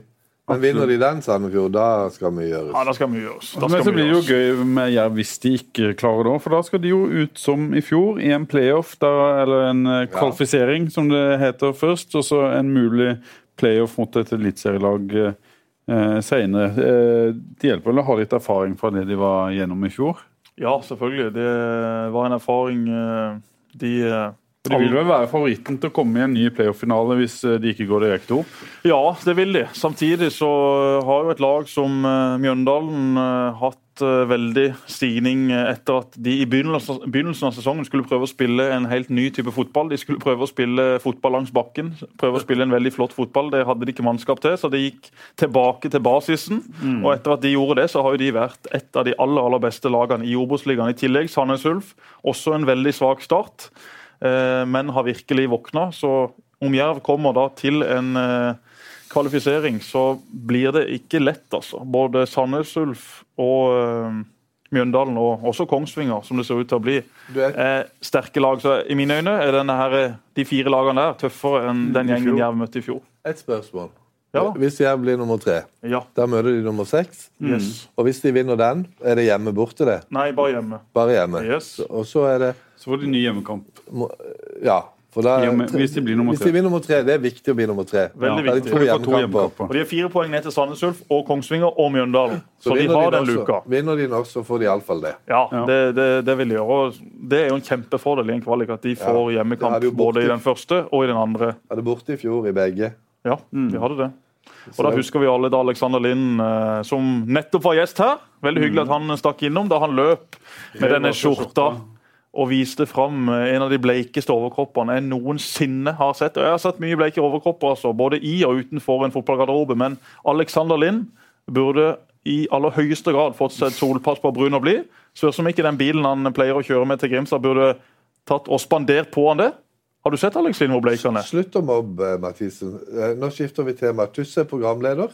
Men vinner de den, Sandefjord, da skal mye Ja, da skal mye gjøres. Da Men så blir det jo gøy med Jerv hvis de ikke klarer det òg, for da skal de jo ut som i fjor, i en playoff, da, eller en eh, kvalifisering, som det heter først, og så en mulig playoff mot et eliteserielag eh, senere. Eh, det hjelper vel å ha litt erfaring fra det de var gjennom i fjor? Ja, selvfølgelig. Det var en erfaring eh, de eh, De vil vel være favoritten til å komme i en ny playoff-finale hvis eh, de ikke går direkte opp? Ja, det vil de. Samtidig så har jo et lag som eh, Mjøndalen eh, hatt eh, veldig stigning eh, etter at de i begynnelsen, av sesongen skulle prøve å spille en helt ny type fotball. De skulle prøve å spille fotball langs bakken, prøve å spille en veldig flott fotball. Det hadde de ikke mannskap til, så de gikk tilbake til basisen. Og etter at de gjorde det, så har jo de vært et av de aller, aller beste lagene i Obos-ligaen. I tillegg Sandnes Ulf, også en veldig svak start, eh, men har virkelig våkna. Så om Jerv kommer da til en eh, kvalifisering, så blir det ikke lett, altså. Både Sandnes Ulf og eh, Mjøndalen, og også Kongsvinger, som det ser ut til å bli, er, er sterke lag. Så i mine øyne er her, eh, de fire lagene der tøffere enn den gjengen. Jerv møtte i fjor. et spørsmål. Ja. Hvis Jerv blir nummer tre, Ja. da møter de nummer seks. Yes. Og hvis de vinner den, er det hjemme borte, det? Nei, bare hjemme. Bare hjemme. Yes. Og så er det Så får de ny hjemmekamp. må- Ja. For da, hvis de blir nummer hvis tre. de blir nummer tre, det er viktig å bli nummer tre. Veldig viktig. to De får to hjemmekamper. Og De har fire poeng ned til Sandnes Ulf og Kongsvinger og Mjøndalen. Så de har den den også- luka. Vinner de nok, så får de iallfall det. Ja, Ja. Det, det, det vil de gjøre. Og det er jo en kjempefordel i en kvalik at de får det hjemmekamp både i den første og i den andre. Hadde borte i fjor i begge. Ja, vi hadde det. Og da husker vi alle da Alexander Lind, eh, som nettopp var gjest her. Veldig hyggelig at han stakk innom da han løp med denne skjorta og viste fram eh, en av de bleikeste overkroppene jeg noensinne har sett. Og Jeg har sett mye bleike overkropper, altså, både i og utenfor en fotballgarderobe, men Alexander Lind burde i aller høyeste grad fått seg et solpass på brun og blid. Spørs om ikke den bilen han pleier å kjøre med til Grimstad, burde tatt og spandert på han det. Har du sett Alex Lind hvor bleik han er? Slutt å mobbe, Mathisen. Eh, Nå skifter vi tema. Tusse er programleder.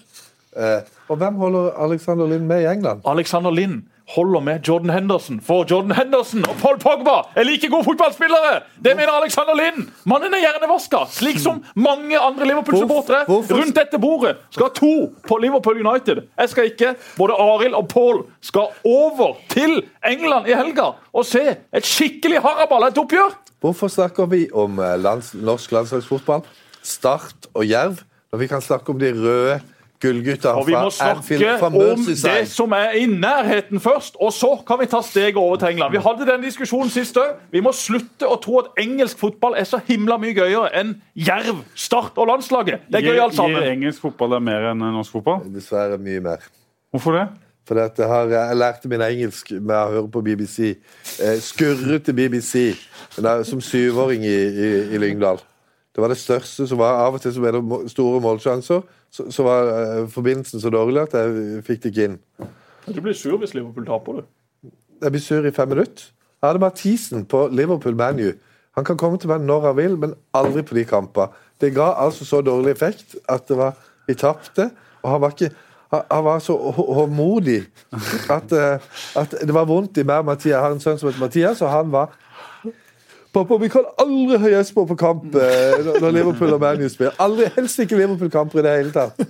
Eh, Og hvem holder Alexander Lind med i England? Alexander Lind holder med Jordan Henderson. For Jordan Henderson og Paul Pogba er like gode fotballspillere! Det mener Alexander Lind! Mannen er hjernevaska, slik som mange andre Liverpool-supportere rundt dette bordet. Skal ha to på Liverpool United. Jeg skal ikke. Både Arild og Paul skal over til England i helga og se et skikkelig haraball, et oppgjør. Hvorfor snakker vi om eh, lands, norsk landslagsfotball, Start og Jerv, når vi kan snakke om de røde gullgutta Og vi må snakke om det som er i nærheten først, og så kan vi ta steget over til England. Vi hadde den diskusjonen sist òg. Vi må slutte å tro at engelsk fotball er så himla mye gøyere enn Jerv, Start og landslaget. Det er gøy alt sammen. gir engelsk fotball deg mer enn norsk fotball? Dessverre mye mer. Hvorfor det? For at jeg, har, jeg lærte min engelsk med å høre på BBC. Eh, skurrete BBC da, som syvåring i, i, i Lyngdal. Det var det største som var. Av og til så ble det store målsjanser. Så, så var uh, forbindelsen så dårlig at jeg fikk det ikke inn. Du blir sur hvis Liverpool taper, du. Jeg blir sur i fem minutter. Jeg hadde Mathisen på Liverpool ManU. Han kan komme til meg når han vil, men aldri på de kampene. Det ga altså så dårlig effekt at det var, vi tapte. Og han var, ikke, han, var så hå- håndmodig at, eh, at det var vondt i meg og Mathias. Jeg har en sønn som heter Mathias, og han var Pappa, vi kan aldri høre Jesper på kamp eh, når Liverpool og ManU spiller. Aldri, Helst ikke Liverpool-kamper i det hele tatt.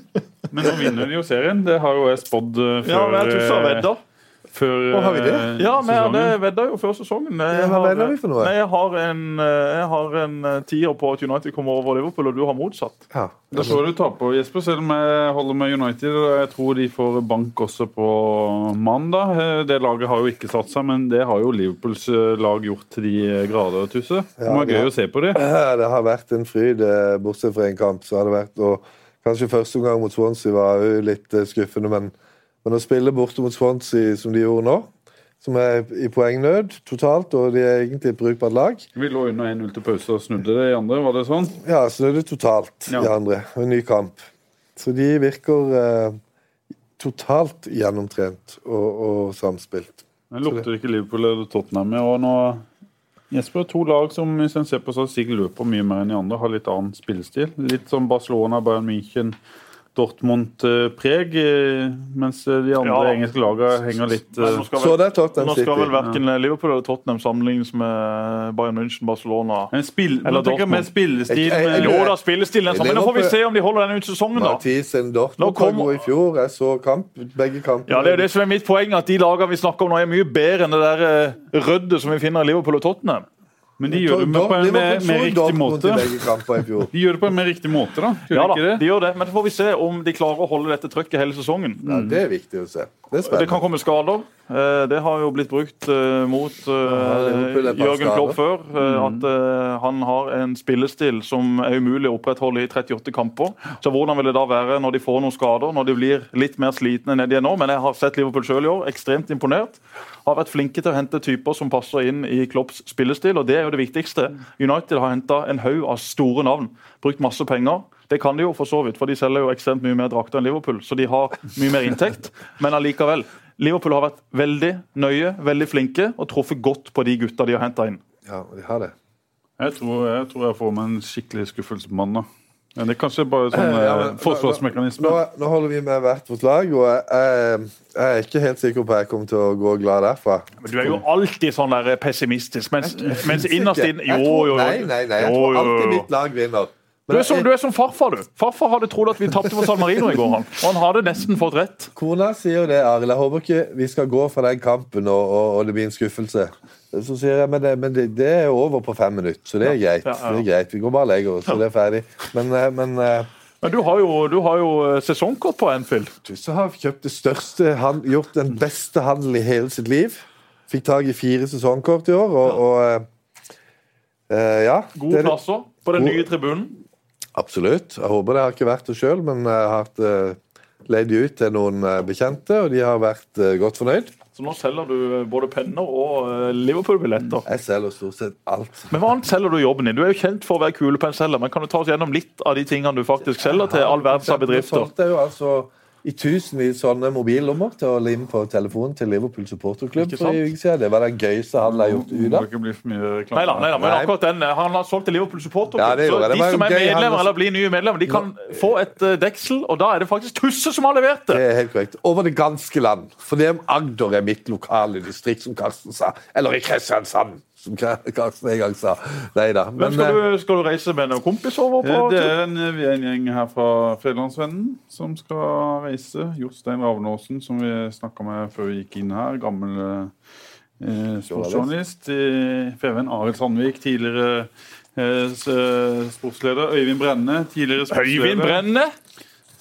Men nå vinner de jo serien. Det har jo jeg spådd eh, før Ja, men jeg tror så eh. Før Å, har vi det? eh, Ja, men sesongen. det vedda jo før sesongen. Jeg hva har- vi for noe? Nei, jeg har en, eh, jeg har en eh, tier på at United kommer over Liverpool, og du har motsatt. Ja. Da så du taper, Jesper, selv om jeg holder med United. og Jeg tror de får bank også på mandag. Eh, Det laget har jo ikke satt seg, men det har jo Liverpools eh, lag gjort til de grader, Tusse. Det være gøy ja. å se på det. Ja, Det har vært en fryd, eh, bortsett fra en kamp. så har det vært, og Kanskje første omgang mot Swansea var jo litt eh, skuffende, men, men å spille borte mot Swansea som de gjorde nå, som er i poengnød totalt, og de er egentlig et brukbart lag Vi lå under 1-0 til pause og snudde det i andre, var det sånn? Ja, så det totalt Ja. i andre. En ny kamp. Så de virker eh, totalt gjennomtrent og, og samspilt. Det lukter ikke Liverpool eller Tottenham i år nå. Jesper, to lag som hvis en ser på statistikk løper mye mer enn de andre, har litt annen spillestil. Litt som Barcelona, Bayern München, Dortmund-preg, eh, mens de andre Ja. engelske lagene henger litt Men eh, nå skal Så vel, nå skal vel verken Liverpool eller Tottenham sammenlignes med Bayern München, Barcelona en spill, Eller nå med Dortmund. spillestil Jeg- jeg- med, Jo da, spillestilen er sånn, men nå får vi se om de holder den ut sesongen, da. Mathisen Dortmund kom- i fjor. Jeg så kamp, begge kampene. Ja, Det er jo det som er mitt poeng, at de lagene vi snakker om nå, er mye bedre enn det der eh, røddet som vi finner i Liverpool og Tottenham. Men de gjør det med, på en mer, mer riktig måte. De gjør det på en mer riktig måte, da. Gjør Ja da, de gjør det, Men så får vi se om de klarer å holde dette trøkket hele sesongen. Ja, det er viktig å se. Det Det kan komme skader. Eh, Det har jo blitt brukt eh, mot eh, Jørgen Klopp før. eh, At han har en spillestil som er umulig å opprettholde i 38 kamper. Så hvordan vil det da være når de får noen skader, når de blir litt mer slitne enn de er nå? Men jeg har sett Liverpool sjøl i år. Ekstremt imponert. Har vært flinke til å hente typer som passer inn i Klopps spillestil, og det er jo det viktigste. United har henta en haug av store navn. Brukt masse penger. Det kan de jo for så vidt, for de selger jo ekstremt mye mer drakter enn Liverpool. Så de har mye mer inntekt. Men allikevel. Liverpool har vært veldig nøye, veldig flinke og truffet godt på de gutta de har henta inn. Ja, de har det. Jeg tror, jeg tror jeg får meg en skikkelig skuffelse på mandag. Men det er kanskje bare sånn Ja, eh, men- forsvarsmekanisme. Nå, nå holder vi med hvert vårt lag, og jeg, jeg, er ikke helt sikker på at jeg kommer til å gå glad derfra. Men Du er jo alltid sånn der pessimistisk, mens, mens innerst inne Jo, jo, jo. Nei, nei, nei. Jeg tror alltid mitt lag vinner. Du er, som, du er som farfar, du. Farfar hadde trodd at vi tapte for San Marino i går, han. og han hadde nesten fått rett. Kona sier jo det, Arild. Jeg håper ikke vi skal gå fra den kampen og, og, og det blir en skuffelse. Så sier jeg, men, det, men det, det er over på fem minutter, så det er greit. Ja, ja, ja. Det er greit. Vi går bare og legger oss, så det er ferdig. Men, eh, men eh, Men du har jo, du har jo eh, sesongkort på Anfield. Tusse har kjøpt det største, han, gjort den beste handelen i hele sitt liv. Fikk tak i fire sesongkort i år, og, og eh, ja. Gode plasser på den nye tribunen. Absolutt. Jeg håper det. Jeg har ikke vært det sjøl, men jeg har hatt uh, leid ut til noen eh, bekjente, og de har vært eh, godt fornøyd. Så nå selger du eh, både penner og eh, Liverpool-billetter. Jeg selger stort sett alt. Men hva annet selger du jobben din? Du er jo kjent for å være kulepennselger, men kan du ta oss gjennom litt av de tingene du faktisk selger til all verdens bedrifter? jeg jo altså i tusenvis sånne mobillommer til å lime på telefonen til Liverpool supporterklubb. Ikke for uke siden. Det var det gøyeste han jeg har gjort ute. ikke. Nei da, nei men akkurat den eh, Han har solgt til Liverpool supporterklubb. Ja, så jeg. De som er han medlemmer eller blir nye medlemmer, de kan få et eh, deksel, og da er det faktisk Tusse som har levert det. Det er helt korrekt. Over det ganske land. For det om Agder er mitt lokale distrikt, som Karsten sa. Eller i Kristiansand, som Karsten en gang sa. Nei da. Men Men skal eh, du, skal du reise med noen kompis over på Eh, Det er en, vi er en gjeng her fra Federlandsvennen som skal reise. Jostein Ravnåsen, som vi snakka med før vi gikk inn her. Gammel eh, sportsjournalist i Feven. Arild Sandvik, tidligere eh, eh, sportsleder. Øyvind Brenne, tidligere sportsleder. Øyvind Brenne?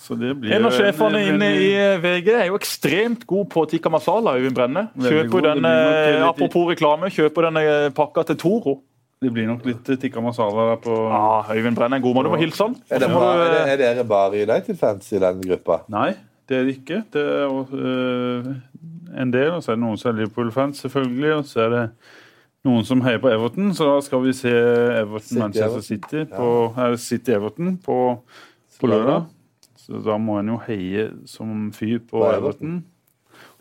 Så det blir En av sjefene inne i eh, VG er jo ekstremt god på tikka masala. Øyvind Brenne. Kjøper. Denne, litt- apropos reklame, kjøper denne pakka til Toro. Det blir nok litt tikka masala der på Ja, Øyvind Brenne er god, mann. du må hilse han. Er, det bare, er, eh, det- er dere bare United-fans i den gruppa? Nei, det er det ikke. Det er øh, en del, og så er det noen som er Liverpool-fans, selvfølgelig. Og så er det noen som heier på Everton, så da skal vi se Everton-Manchester City på eh, City-Everton på, på lørdag. Så da må en jo heie som fyr på På Everton. Everton.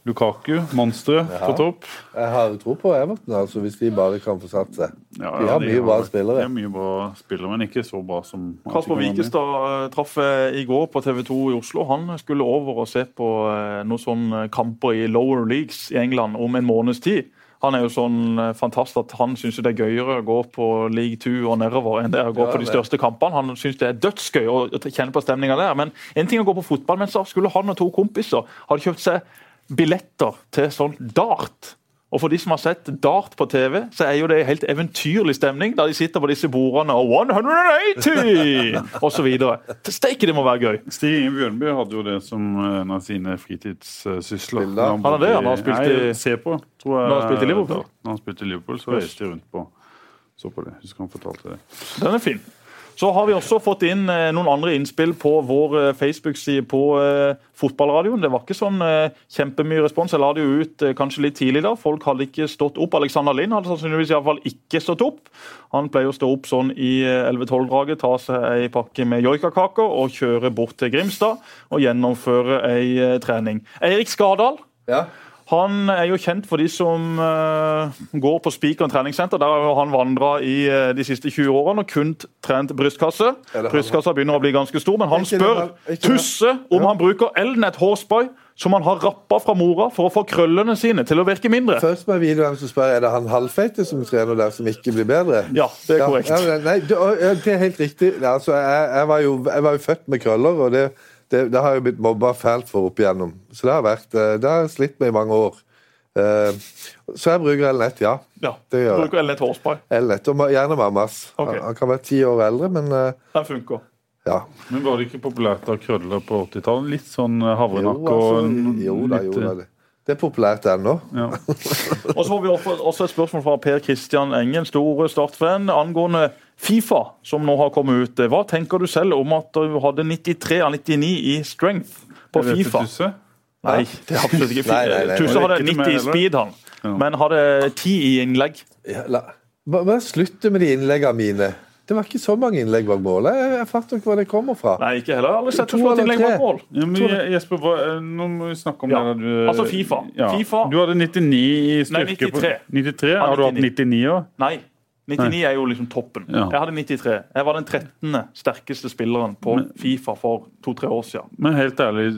Lukaku, monsteret Ja. på topp. Jeg har tro på Everton, altså, hvis de bare kan få satt seg. Ja, De har mye bra spillere. De har mye bra spillere, men ikke så bra som Kasper Wikestad eh, traff eh, i går på TV 2 i Oslo. Han skulle over og se på eh, noen sånne kamper i lower leagues i England om en måneds tid. Han er jo sånn eh, fantast at han syns det er gøyere å gå på league 2 og nedover enn det er å gå Ja, på de største kampene. Han syns det er dødsgøy å kjenne på stemninga der. Men en ting å gå på fotball, men så skulle han og to kompiser hadde kjøpt seg billetter til sånn dart. Og for de som har sett dart på TV, så er jo det helt eventyrlig stemning. Da de sitter på disse bordene og 180! osv. Steike, det må være gøy. Stig Inge Bjørnby hadde jo det som en av sine fritidssysler. Han har det, han har i- spilt Nei, i- Se på, tror jeg. Når han spilte i Liverpool? Når han spilte i Liverpool, så reiste de rundt på så på det. Husker han fortalte det. Den er fin. Så har vi også fått inn eh, noen andre innspill på vår eh, Facebook-side på eh, fotballradioen. Det var ikke sånn kjempemye respons. Jeg la det jo ut kanskje litt tidlig da. Folk hadde ikke stått opp. Alexander Lind hadde sannsynligvis i hvert fall ikke stått opp. Han pleier å stå opp sånn i eh, 11-12-draget, ta seg ei pakke med joikakaker og kjøre bort til Grimstad og gjennomføre ei trening. Eirik Skardal Ja. Han er jo kjent for de som eh, går på Spikeren treningssenter. Der har han vandra i eh, de siste 20 årene og kun trent brystkasse. Brystkassa begynner å bli ganske stor, men han spør. Tusse om han bruker Elnet Horseboy som han har rappa fra mora for å få krøllene sine til å virke mindre. Først må jeg vite hvem som spør, er det han halvfeite som trener der, som ikke blir bedre? Ja, det er korrekt. Ja, nei, det, det er helt riktig. Altså, jeg, jeg, var jo, jeg var jo født med krøller, og det, det, det har jeg blitt mobba fælt for opp igjennom. Så det har, vært, eh, det har jeg slitt med i mange år. Eh, Så jeg bruker Elnett, ja. Ja, Det gjør jeg. Bruker Elnet hårspray. Elnett, og gjerne mammas. Okay. Han, han kan være ti år eldre, men eh, Den funker. ja. Men var det ikke populært av krøller på 80-tallet? Litt sånn Jo, havrenakke altså, og jo da, jo da. Det, det er populært ennå. Ja. Og så får vi også- et spørsmål fra Per Kristian Engen, stor Start-fan, angående Fifa, som nå har kommet ut. Hva tenker du selv om at du hadde 93 av 99 i strength på Fifa? Tusse? Nei, det er absolutt ikke. Nei, nei, nei. Tusse hadde 90 i speed, han. Ja. Men hadde 10 i innlegg. Ja, la- Bare slutte med de innleggene mine. Det var ikke så mange innlegg bak målet. Jeg, jeg fatter ikke hvor det kommer fra. Nei, ikke heller. Jeg har aldri sett To et flott innlegg bak mål. Ja, men Jesper, hva, eh, nå må vi snakke om Ja, det. Du, altså FIFA. FIFA. Du hadde 99 i Nei, styrke. 93. På, 93? Har du hatt 99 òg? Nei. 99 er jo liksom toppen. Ja. Jeg hadde 93. Jeg var den 13. sterkeste spilleren på Fifa for to-tre år siden. Men helt ærlig,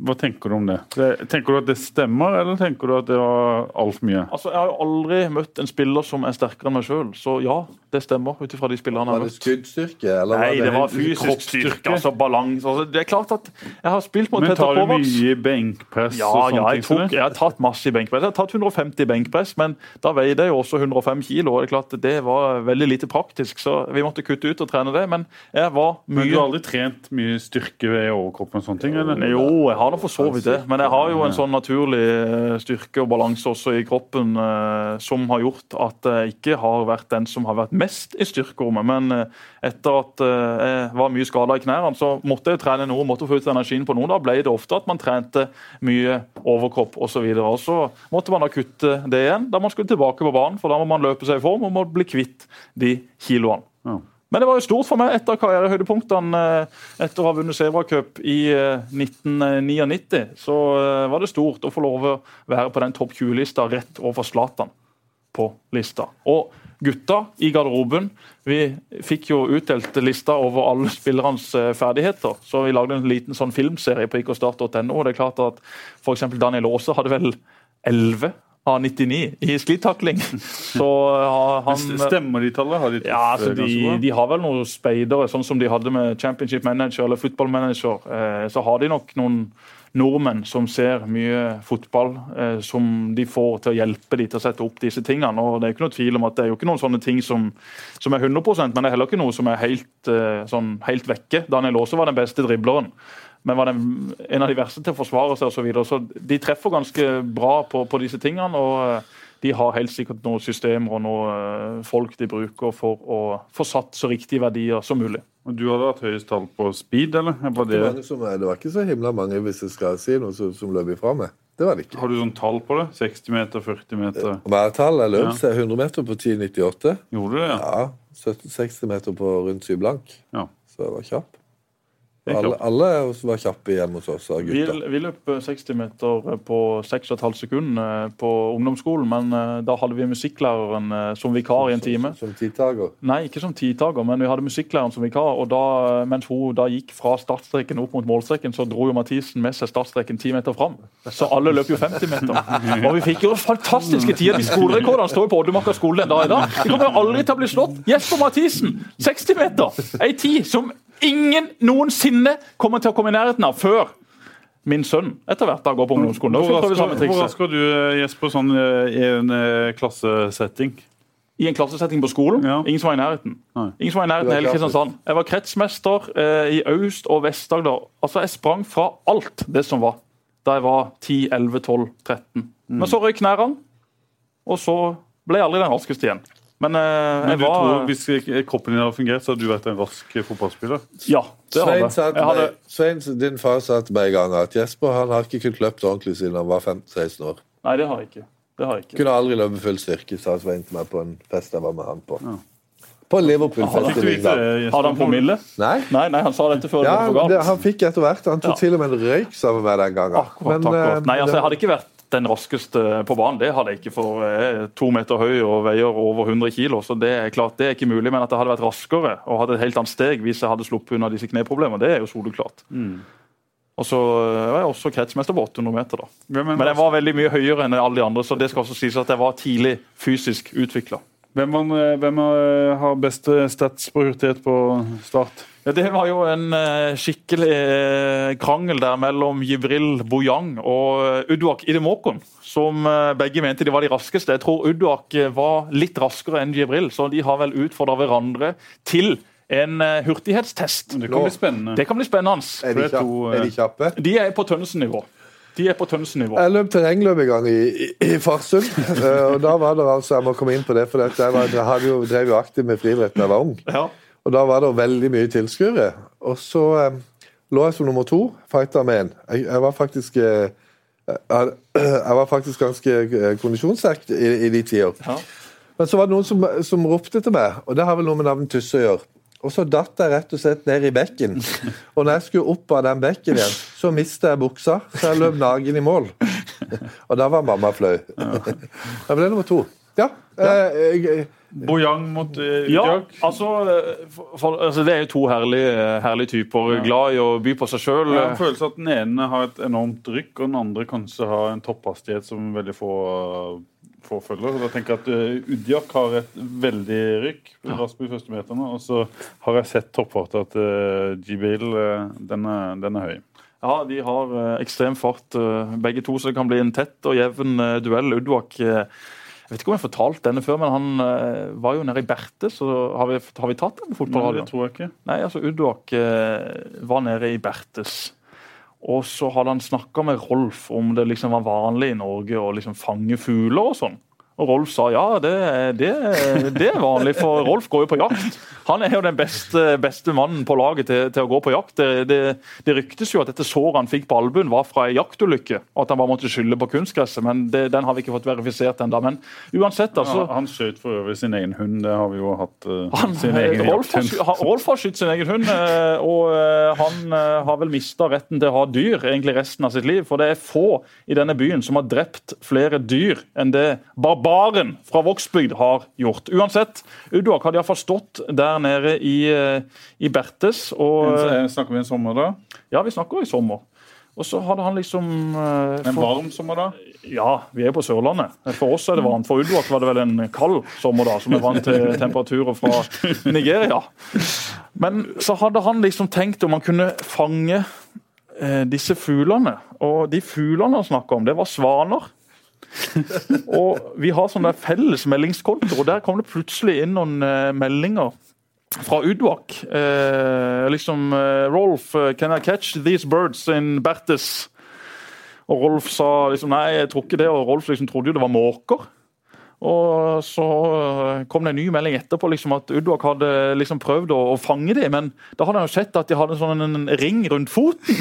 hva tenker du om det? det? Tenker du at det stemmer, eller tenker du at det var altfor mye? Altså, Jeg har jo aldri møtt en spiller som er sterkere enn meg sjøl, så ja, det stemmer. ut ifra de spillerne jeg Var det skuddstyrke? Eller Nei, det var fysisk styrke, altså balanse. Altså, det er klart at jeg har spilt mot Men tar du mye benkpress Ja, og sånne ja, jeg, ting? tok, jeg har tatt masse i benkpress. Jeg har tatt 150 i benkpress, men da veide jeg jo også 105 kilo. og Det er klart at det var veldig lite praktisk, så vi måtte kutte ut og trene det. Men jeg var Men du har aldri trent mye styrke ved overkroppen og sånne ting? eller? Jo, jeg har da for så vidt det. Men jeg har jo en sånn naturlig eh, styrke og balanse også i kroppen eh, som har gjort at jeg ikke har vært den som har vært mest i styrkerommet. Men eh, etter at jeg var mye skada i knærne, så måtte jeg trene noe, måtte få ut energien på noe. Da ble det ofte at man trente mye overkropp osv. Og så måtte man da kutte det igjen da man skulle tilbake på banen, for da må man løpe seg i form og må bli kvitt de kiloene. Ja. Men det var jo stort for meg etter karrierehøydepunktene. eh, Etter å ha vunnet Sebra Cup i eh, 1999, så eh, var det stort å få lov å være på den topp 20-lista rett overfor Zlatan på lista. Og gutta i garderoben vi fikk jo utdelt lista over alle spillernes eh, ferdigheter. Så vi lagde en liten sånn filmserie på ikostart.no. og det er klart at F.eks. Daniel Aase hadde vel 11 av 99 i sklitakling. Så han Stemmer de tallene? Har de ja, altså de, de har vel noen speidere, sånn som de hadde med Championship Manager eller Football Manager. Eh, så har de nok noen nordmenn som ser mye fotball, eh, som de får til å hjelpe de til å sette opp disse tingene. og Det er ikke noe tvil om at det er jo ikke noen sånne ting som, som er 100% men det er heller ikke noe som er helt, eh, sånn, helt vekke. Daniel Aase var den beste dribleren. Men var den, en av de verste til å forsvare seg osv. Så, videre. så de treffer ganske bra på, på disse tingene. og eh, de har helt sikkert noen systemer og noen folk de bruker for å få satt så riktige verdier som mulig. Og Du hadde hatt høyest tall på speed, eller? Var Det, det, som, det var ikke så himla mange, hvis jeg skal si noe, som, som løp ifra meg. Det var det ikke. har du sånn tall på det? 60 meter, 40 meter? Hver tall jeg løp, Ja. er 100 meter på 10,98. Gjorde du det? Ja. Ja, 70-60 meter på rundt 7 blank. Ja. Så jeg var kjapp. Alle, alle var kjappe hjemme hos oss Vi, vi løp 60 meter på 6,5 sekunder på ungdomsskolen, men eh, da hadde vi musikklæreren eh, som vikar i en time. Som tidtaker. Nei, ikke som tidtaker, men vi hadde musikklæreren som vikar. Og da, mens hun da gikk fra startstreken opp mot målstreken, så dro jo Mathisen med seg startstreken 10 meter fram. Så alle løp jo 50 meter. Og vi fikk jo fantastiske tider. De skolerekordene står jo på Oddemarka skole den dag i dag. De kommer jo aldri til å bli slått. Jesper Mathisen, 60 meter! Ei tid som ingen noensinne kommer til å komme i nærheten av før min sønn etter hvert da går på ungdomsskolen. Da skal Hvor rask, samme hvor trikset. var du, eh, Jesper, sånn eh, i en eh, klassesetting? I en klassesetting på skolen. Ja. Ingen som var i nærheten. Nei. Ingen som var i nærheten hele Kristiansand. Jeg var kretsmester eh, i Aust- og Vest-Agder. Altså, jeg sprang fra alt det som var da jeg var 10, 11, 12, 13. Mm. Men så røyk knærne, og så ble jeg aldri den raskeste igjen. Men, uh, Men jeg du var tror, Hvis kroppen din hadde fungert, så hadde du vært en rask fotballspiller? Ja, det Svein, hadde. Hadde, meg, Svein, din far sa til meg en gang at Jesper han har ikke kunnet løpt ordentlig siden han var 15-16 år. nei, det har jeg ikke. Det har jeg ikke. Kunne aldri løpe full styrke, sa Svein til meg på en fest jeg var med han på. På Liverpool-fest i? Hadde han promille? Nei? Nei, nei, han sa dette før det ble for det, galt. han fikk etter hvert. Han tok Ja. til og med en røyk sammen med den gangen. Akkurat, Men, akkurat. eh, Nei, altså, jeg hadde ikke vært den raskeste på banen. Det hadde jeg ikke, for er to meter høy og veier over 100 kilo. Så det er klart, det er ikke mulig. Men at jeg hadde vært raskere og hadde et helt annet steg hvis jeg hadde sluppet unna disse kneproblemene, det er jo soleklart. Og så eh, var jeg også kretsmester på 800 meter, da. Ja, men, Men jeg var veldig mye høyere enn alle de andre, så det skal også sies at jeg var tidlig fysisk utvikla. hvem, hvem eh, har best stats på hurtighet på start? Det var jo en eh, skikkelig eh, krangel der mellom Jibril Bojang og Uduak Idemokon, som eh, begge mente de var de raskeste. Jeg tror Uduak var litt raskere enn Jibril, så de har vel utfordra hverandre til en hurtighetstest. Det kan bli spennende. Det kan bli spennende. Er de, kjappe? er de kjappe? De er på Tønnesen-nivå. De er på Tønnesen-nivå. Jeg løp terrengløp en gang i, i, i Farsund. og da var det altså, Jeg må komme inn på det, for dette, jeg, var, jeg hadde jo, drev jo aktivt med friidrett da jeg var ung. Ja. Og da var det veldig mye tilskuere. Og så eh, lå jeg som nummer to, fighta med en. Jeg, jeg var faktisk eh, jeg, jeg var faktisk ganske eh, kondisjonssterk i, i de tider. Ja. Men så var det noen som, som ropte til meg, og det har vel noe med navnet Tusse å gjøre. Og så datt jeg rett og slett ned i bekken. Og når jeg skulle opp av den bekken igjen, så mista jeg buksa, så jeg løp naken i mål. Og da var mamma flau. Det ble nummer to. Ja. eh, jeg- Bojang mot uh, Ja, altså, eh, for, altså Det er jo to herlige, herlige typer. Glad i å by på seg sjøl. Ja, følelse at den ene har et enormt rykk, og den andre kanskje har en topphastighet som veldig få, få følger. Da tenker jeg at uh, Udjak har et veldig rykk raskt på de første meterne. Og så har jeg sett toppfarten til uh, Jibil. Uh, den, er, den er høy. Ja, de har eh, ekstrem fart eh, begge to, så det kan bli en tett og jevn eh, duell. Udvak eh, Jeg vet ikke om jeg har fortalt denne før, men han eh, var jo nede i Berte. så har vi, har vi tatt den på Nei, det tror jeg ikke. Nei, altså Uduak eh, var nede i Bertes. Og så hadde han snakka med Rolf om det liksom var vanlig i Norge å liksom fange fugler og sånn. Og Rolf sa ja, det, det, det er vanlig, for Rolf går jo på jakt. Han er jo den beste, beste mannen på laget til, til å gå på jakt. Det, det, ryktes jo at dette såret han fikk på albuen var fra ei jaktulykke, og at han bare måtte skylde på kunstgresset, men det, den har vi ikke fått verifisert ennå. Men uansett, altså. Ja, han skjøt for øvrig sin egen hund. Det har vi jo hatt. Uh, Han, sin egen Rolf, har. Rolf har skutt sin egen hund, eh, og eh, han har vel mista retten til å ha dyr egentlig resten av sitt liv. For det er få i denne byen som har drept flere dyr enn det barbaren fra Vågsbygd har gjort. Uansett, Uduak hadde iallfall stått der nede i, eh, i Bertes. Og, eh, Snakker vi i sommer da? ja, vi snakker i sommer. Og så hadde han liksom eh, En varm sommer da? ja, vi er på Sørlandet. For oss er det varmt. For Uduak var det vel en kald sommer da, som er vant til temperaturer fra Nigeria. Men så hadde han liksom tenkt om han kunne fange eh, disse fuglene. Og de fuglene han snakka om, det var svaner. Og vi har sånne felles meldingskontoer, og der kom det plutselig inn noen eh, meldinger fra Udvak. Eh, liksom eh, Rolf, eh, can I catch these birds in Bertes? Og Rolf sa liksom nei, jeg tror ikke det, og Rolf liksom trodde jo det var måker. Og så eh, kom det en ny melding etterpå liksom at Udvak hadde liksom prøvd å, å fange dem, men da hadde han jo sett at de hadde sånn en ring rundt foten.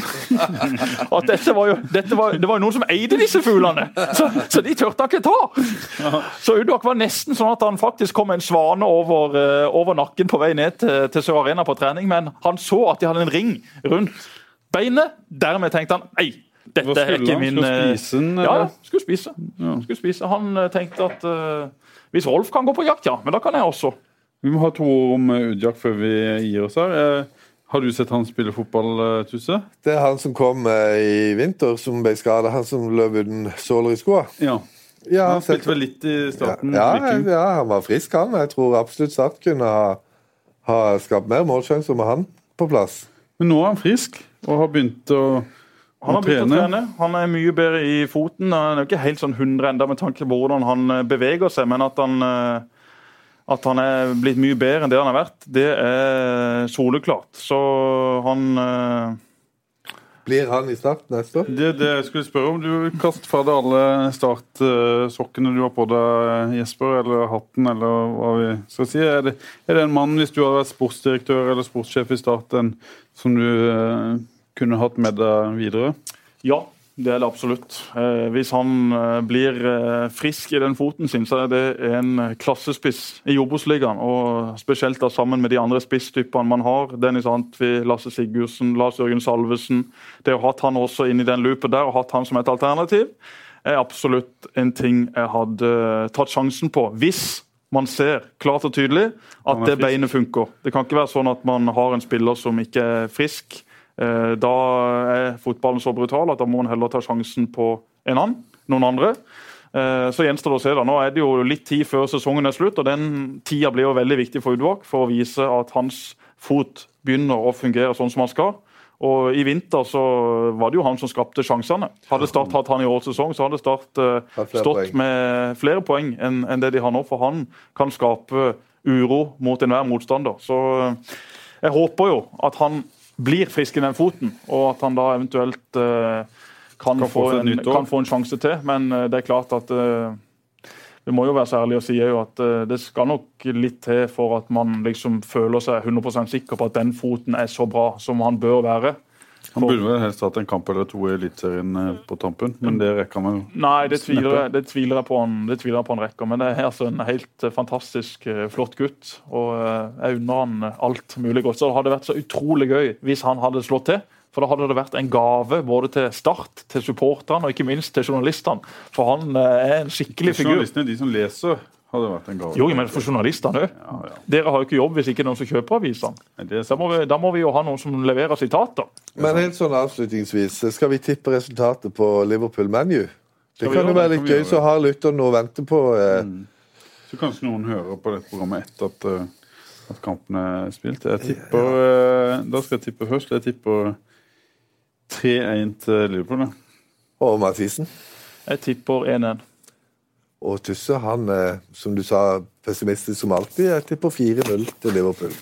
at dette var jo, dette var, Det var jo noen som eide disse fuglene, så, så de turte han ikke ta. Så Udvak var nesten sånn at han faktisk kom en svane over, eh, over nakken på vei ned til, til Sør Arena på trening, men han så at de hadde en ring rundt beinet. Dermed tenkte han ei, dette er skulle ikke han? min Skulle eh, spise den? Ja, eller? skulle spise. Skulle spise. Han eh, tenkte at uh, hvis Rolf kan gå på jakt, ja, men da kan jeg også. Vi må ha to ord om Udjak før vi gir oss her. Har du sett han spille fotball, Tusse? Det er han som kom i vinter, som ble skada. Han som løp uten såler i skoa. Ja. Ja, Han spilte vel litt i starten. ja, ja, ja, han var frisk, han. Jeg tror absolutt Start kunne ha, ha skapt mer målsjanser med han på plass. Men nå er han frisk og har begynt å, Han har begynt å trene. Han er mye bedre i foten. Han er jo ikke helt sånn 100 enda med tanke på hvordan han eh, beveger seg, men at han, eh, at han er blitt mye bedre enn det han har vært, det er soleklart. Så han eh, Blir han i Start neste år? Det, det jeg skulle spørre om, Du kaster fra deg alle startsokkene du har på deg, Jesper, eller hatten, eller hva vi skal si. Er det, er det en mann, hvis du hadde vært sportsdirektør eller sportssjef i Start, en, som du kunne hatt med deg videre? Ja, det er det absolutt. Eh, hvis han eh, blir eh, frisk i den foten sin, så er det en klassespiss i Obos-ligaen. Og spesielt da sammen med de andre spisstypene man har. Dennis Antvi, Lasse Sigurdsen, Lars Jørgen Salvesen. Det å ha hatt han også inn i den loopen der, og hatt han som et alternativ, er absolutt en ting jeg hadde tatt sjansen på. Hvis man ser klart og tydelig at det beinet funker. Det kan ikke være sånn at man har en spiller som ikke er frisk. Eh, Da er fotballen så brutal at da må en heller ta sjansen på en annen, noen andre. Eh, Så gjenstår det å se. da. Nå er det jo litt tid før sesongen er slutt, og den tida blir jo veldig viktig for Udvåg for å vise at hans fot begynner å fungere sånn som han skal. Og I vinter så var det jo han som skapte sjansene. Hadde Start hatt han i årets sesong, så hadde Start eh, stått med flere poeng enn det de har nå. For han kan skape uro mot enhver motstander. Så jeg håper jo at han blir frisk i den foten, og at han da eventuelt eh, kan, Kan få en, kan få en sjanse til. Men eh, det er klart at eh, vi må jo være så ærlige og si at det skal nok litt til for at man liksom føler seg 100% sikker på at den foten er så bra som han bør være. Han burde vel helst hatt en kamp eller to i Eliteserien eh, på tampen, men det rekker han jo. Nei, det tviler, det tviler jeg på han det tviler jeg på han rekker. Men det er altså en helt eh, fantastisk eh, flott gutt. Og jeg unner han alt mulig godt. Så det hadde vært så utrolig gøy hvis han hadde slått til. For da hadde det vært en gave både til Start, til supporterne og ikke minst til journalistene. For han er en skikkelig figur. Journalistene, de som leser, hadde vært en gave. Jo, men for journalistene òg. Ja, ja. Dere har jo ikke jobb hvis ikke noen som kjøper avisene. Da, må vi- da må vi jo ha noen som leverer sitater. Men helt sånn avslutningsvis, skal vi tippe resultatet på Liverpool-ManU? Det kan jo være litt gøy, så har lytteren noe å vente på. eh. Så kanskje noen hører på dette programmet etter at, eh, at kampen er spilt. Jeg tipper, eh, Da skal jeg tippe først. Jeg tipper 3-1 til Liverpool. Da. Og Mathisen. Jeg tipper 1-1. Og Tusse, han er, som du sa, pessimistisk som alltid. er tipper 4-0 til Liverpool.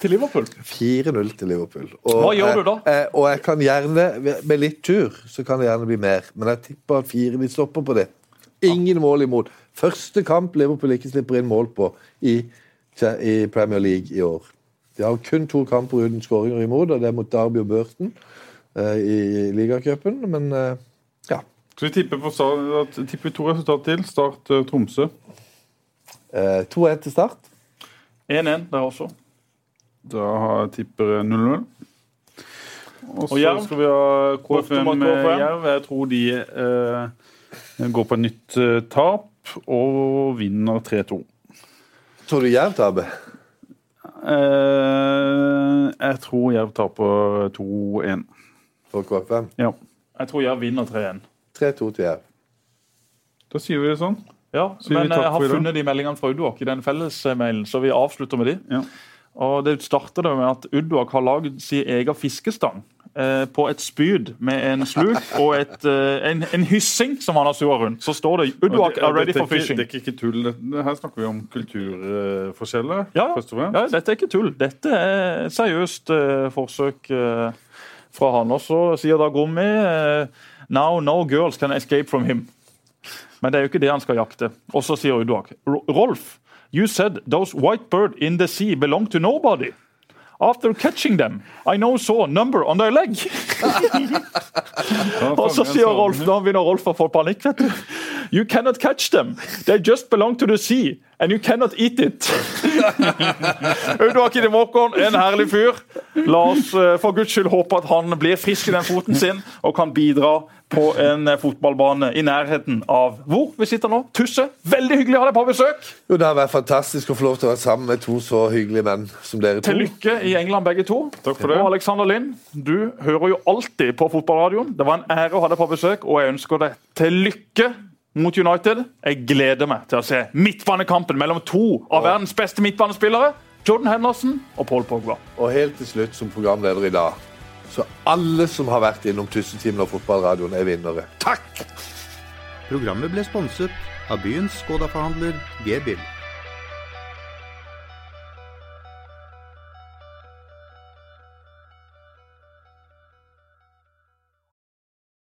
Til Liverpool. 4-0 til Liverpool. Og, Hva gjør du da? eh, og jeg kan gjerne, med litt tur, så kan det gjerne bli mer. Men jeg tipper fire. Vi stopper på det. Ingen mål imot. Første kamp Liverpool ikke slipper inn mål på i, i Premier League i år. De har kun to kamper uten skåringer imot, og det er mot Derby og Burton eh, i ligacupen. Men eh, ja. Skal vi tippe, på, start- at- tipper to resultat til? Start eh, Tromsø. Eh, 2-1 til start. 1-1 der også. Da har jeg tipper jeg 0-0. Og så skal vi ha KFM med KFM. Jerv. Jeg tror de eh, går på et nytt eh, tap og vinner 3-2. Tror du Jerv taper? Eh, jeg tror Jerv taper 2-1. For KFM? Ja. Jeg tror Jerv vinner 3-1. 3-2 til Jerv. Da sier vi det sånn. Ja, Sier men jeg har i dag? funnet de meldingene fra Udvak i den fellesmailen, så vi avslutter med de. Ja. Og Det starter med at Udvak har lagd sin egen fiskestang. eh, på et spyd med en sluk og et, eh, en, en hyssing som han har sua rundt, så står det 'Uduak are ready for fishing'. Det er ikke tull. Her snakker vi om kulturforskjeller. Ja, ja, dette er ikke tull. Dette er seriøst eh, forsøk eh, fra han. Og så sier da Gommi eh, 'Now no girls can escape from him'. Men det er jo ikke det han skal jakte. Og så sier Uduak 'Rolf, you said those white bird in the sea belong to nobody'. After catching them, I now saw a number on their leg. Og så sier Rolf, Nå begynner Rolf å få panikk, vet du. You cannot catch them. They just belong to the sea, and you cannot eat it. Audun Måkon, en herlig fyr. La oss eh, for guds skyld håpe at han blir frisk i den foten sin og kan bidra på en eh, fotballbane i nærheten av hvor vi sitter nå. Tusse, veldig hyggelig å ha deg på besøk. Jo, Det har vært fantastisk å få lov til å være sammen med to så hyggelige menn som dere to. Til lykke i England, begge to. Takk for det. Og Alexander Lind, du hører jo alltid på fotballradioen. Det var en ære å ha deg på besøk, og jeg ønsker deg til lykke mot United. Jeg gleder meg til å se midtbanekampen mellom to av verdens beste midtbanespillere. Jordan Henderson og Paul Pogba. Og helt til slutt, som programleder i dag, så alle som har vært innom Tussetimen og fotballradioen, er vinnere. Takk! Programmet ble sponset av byens Skoda-forhandler G-bil.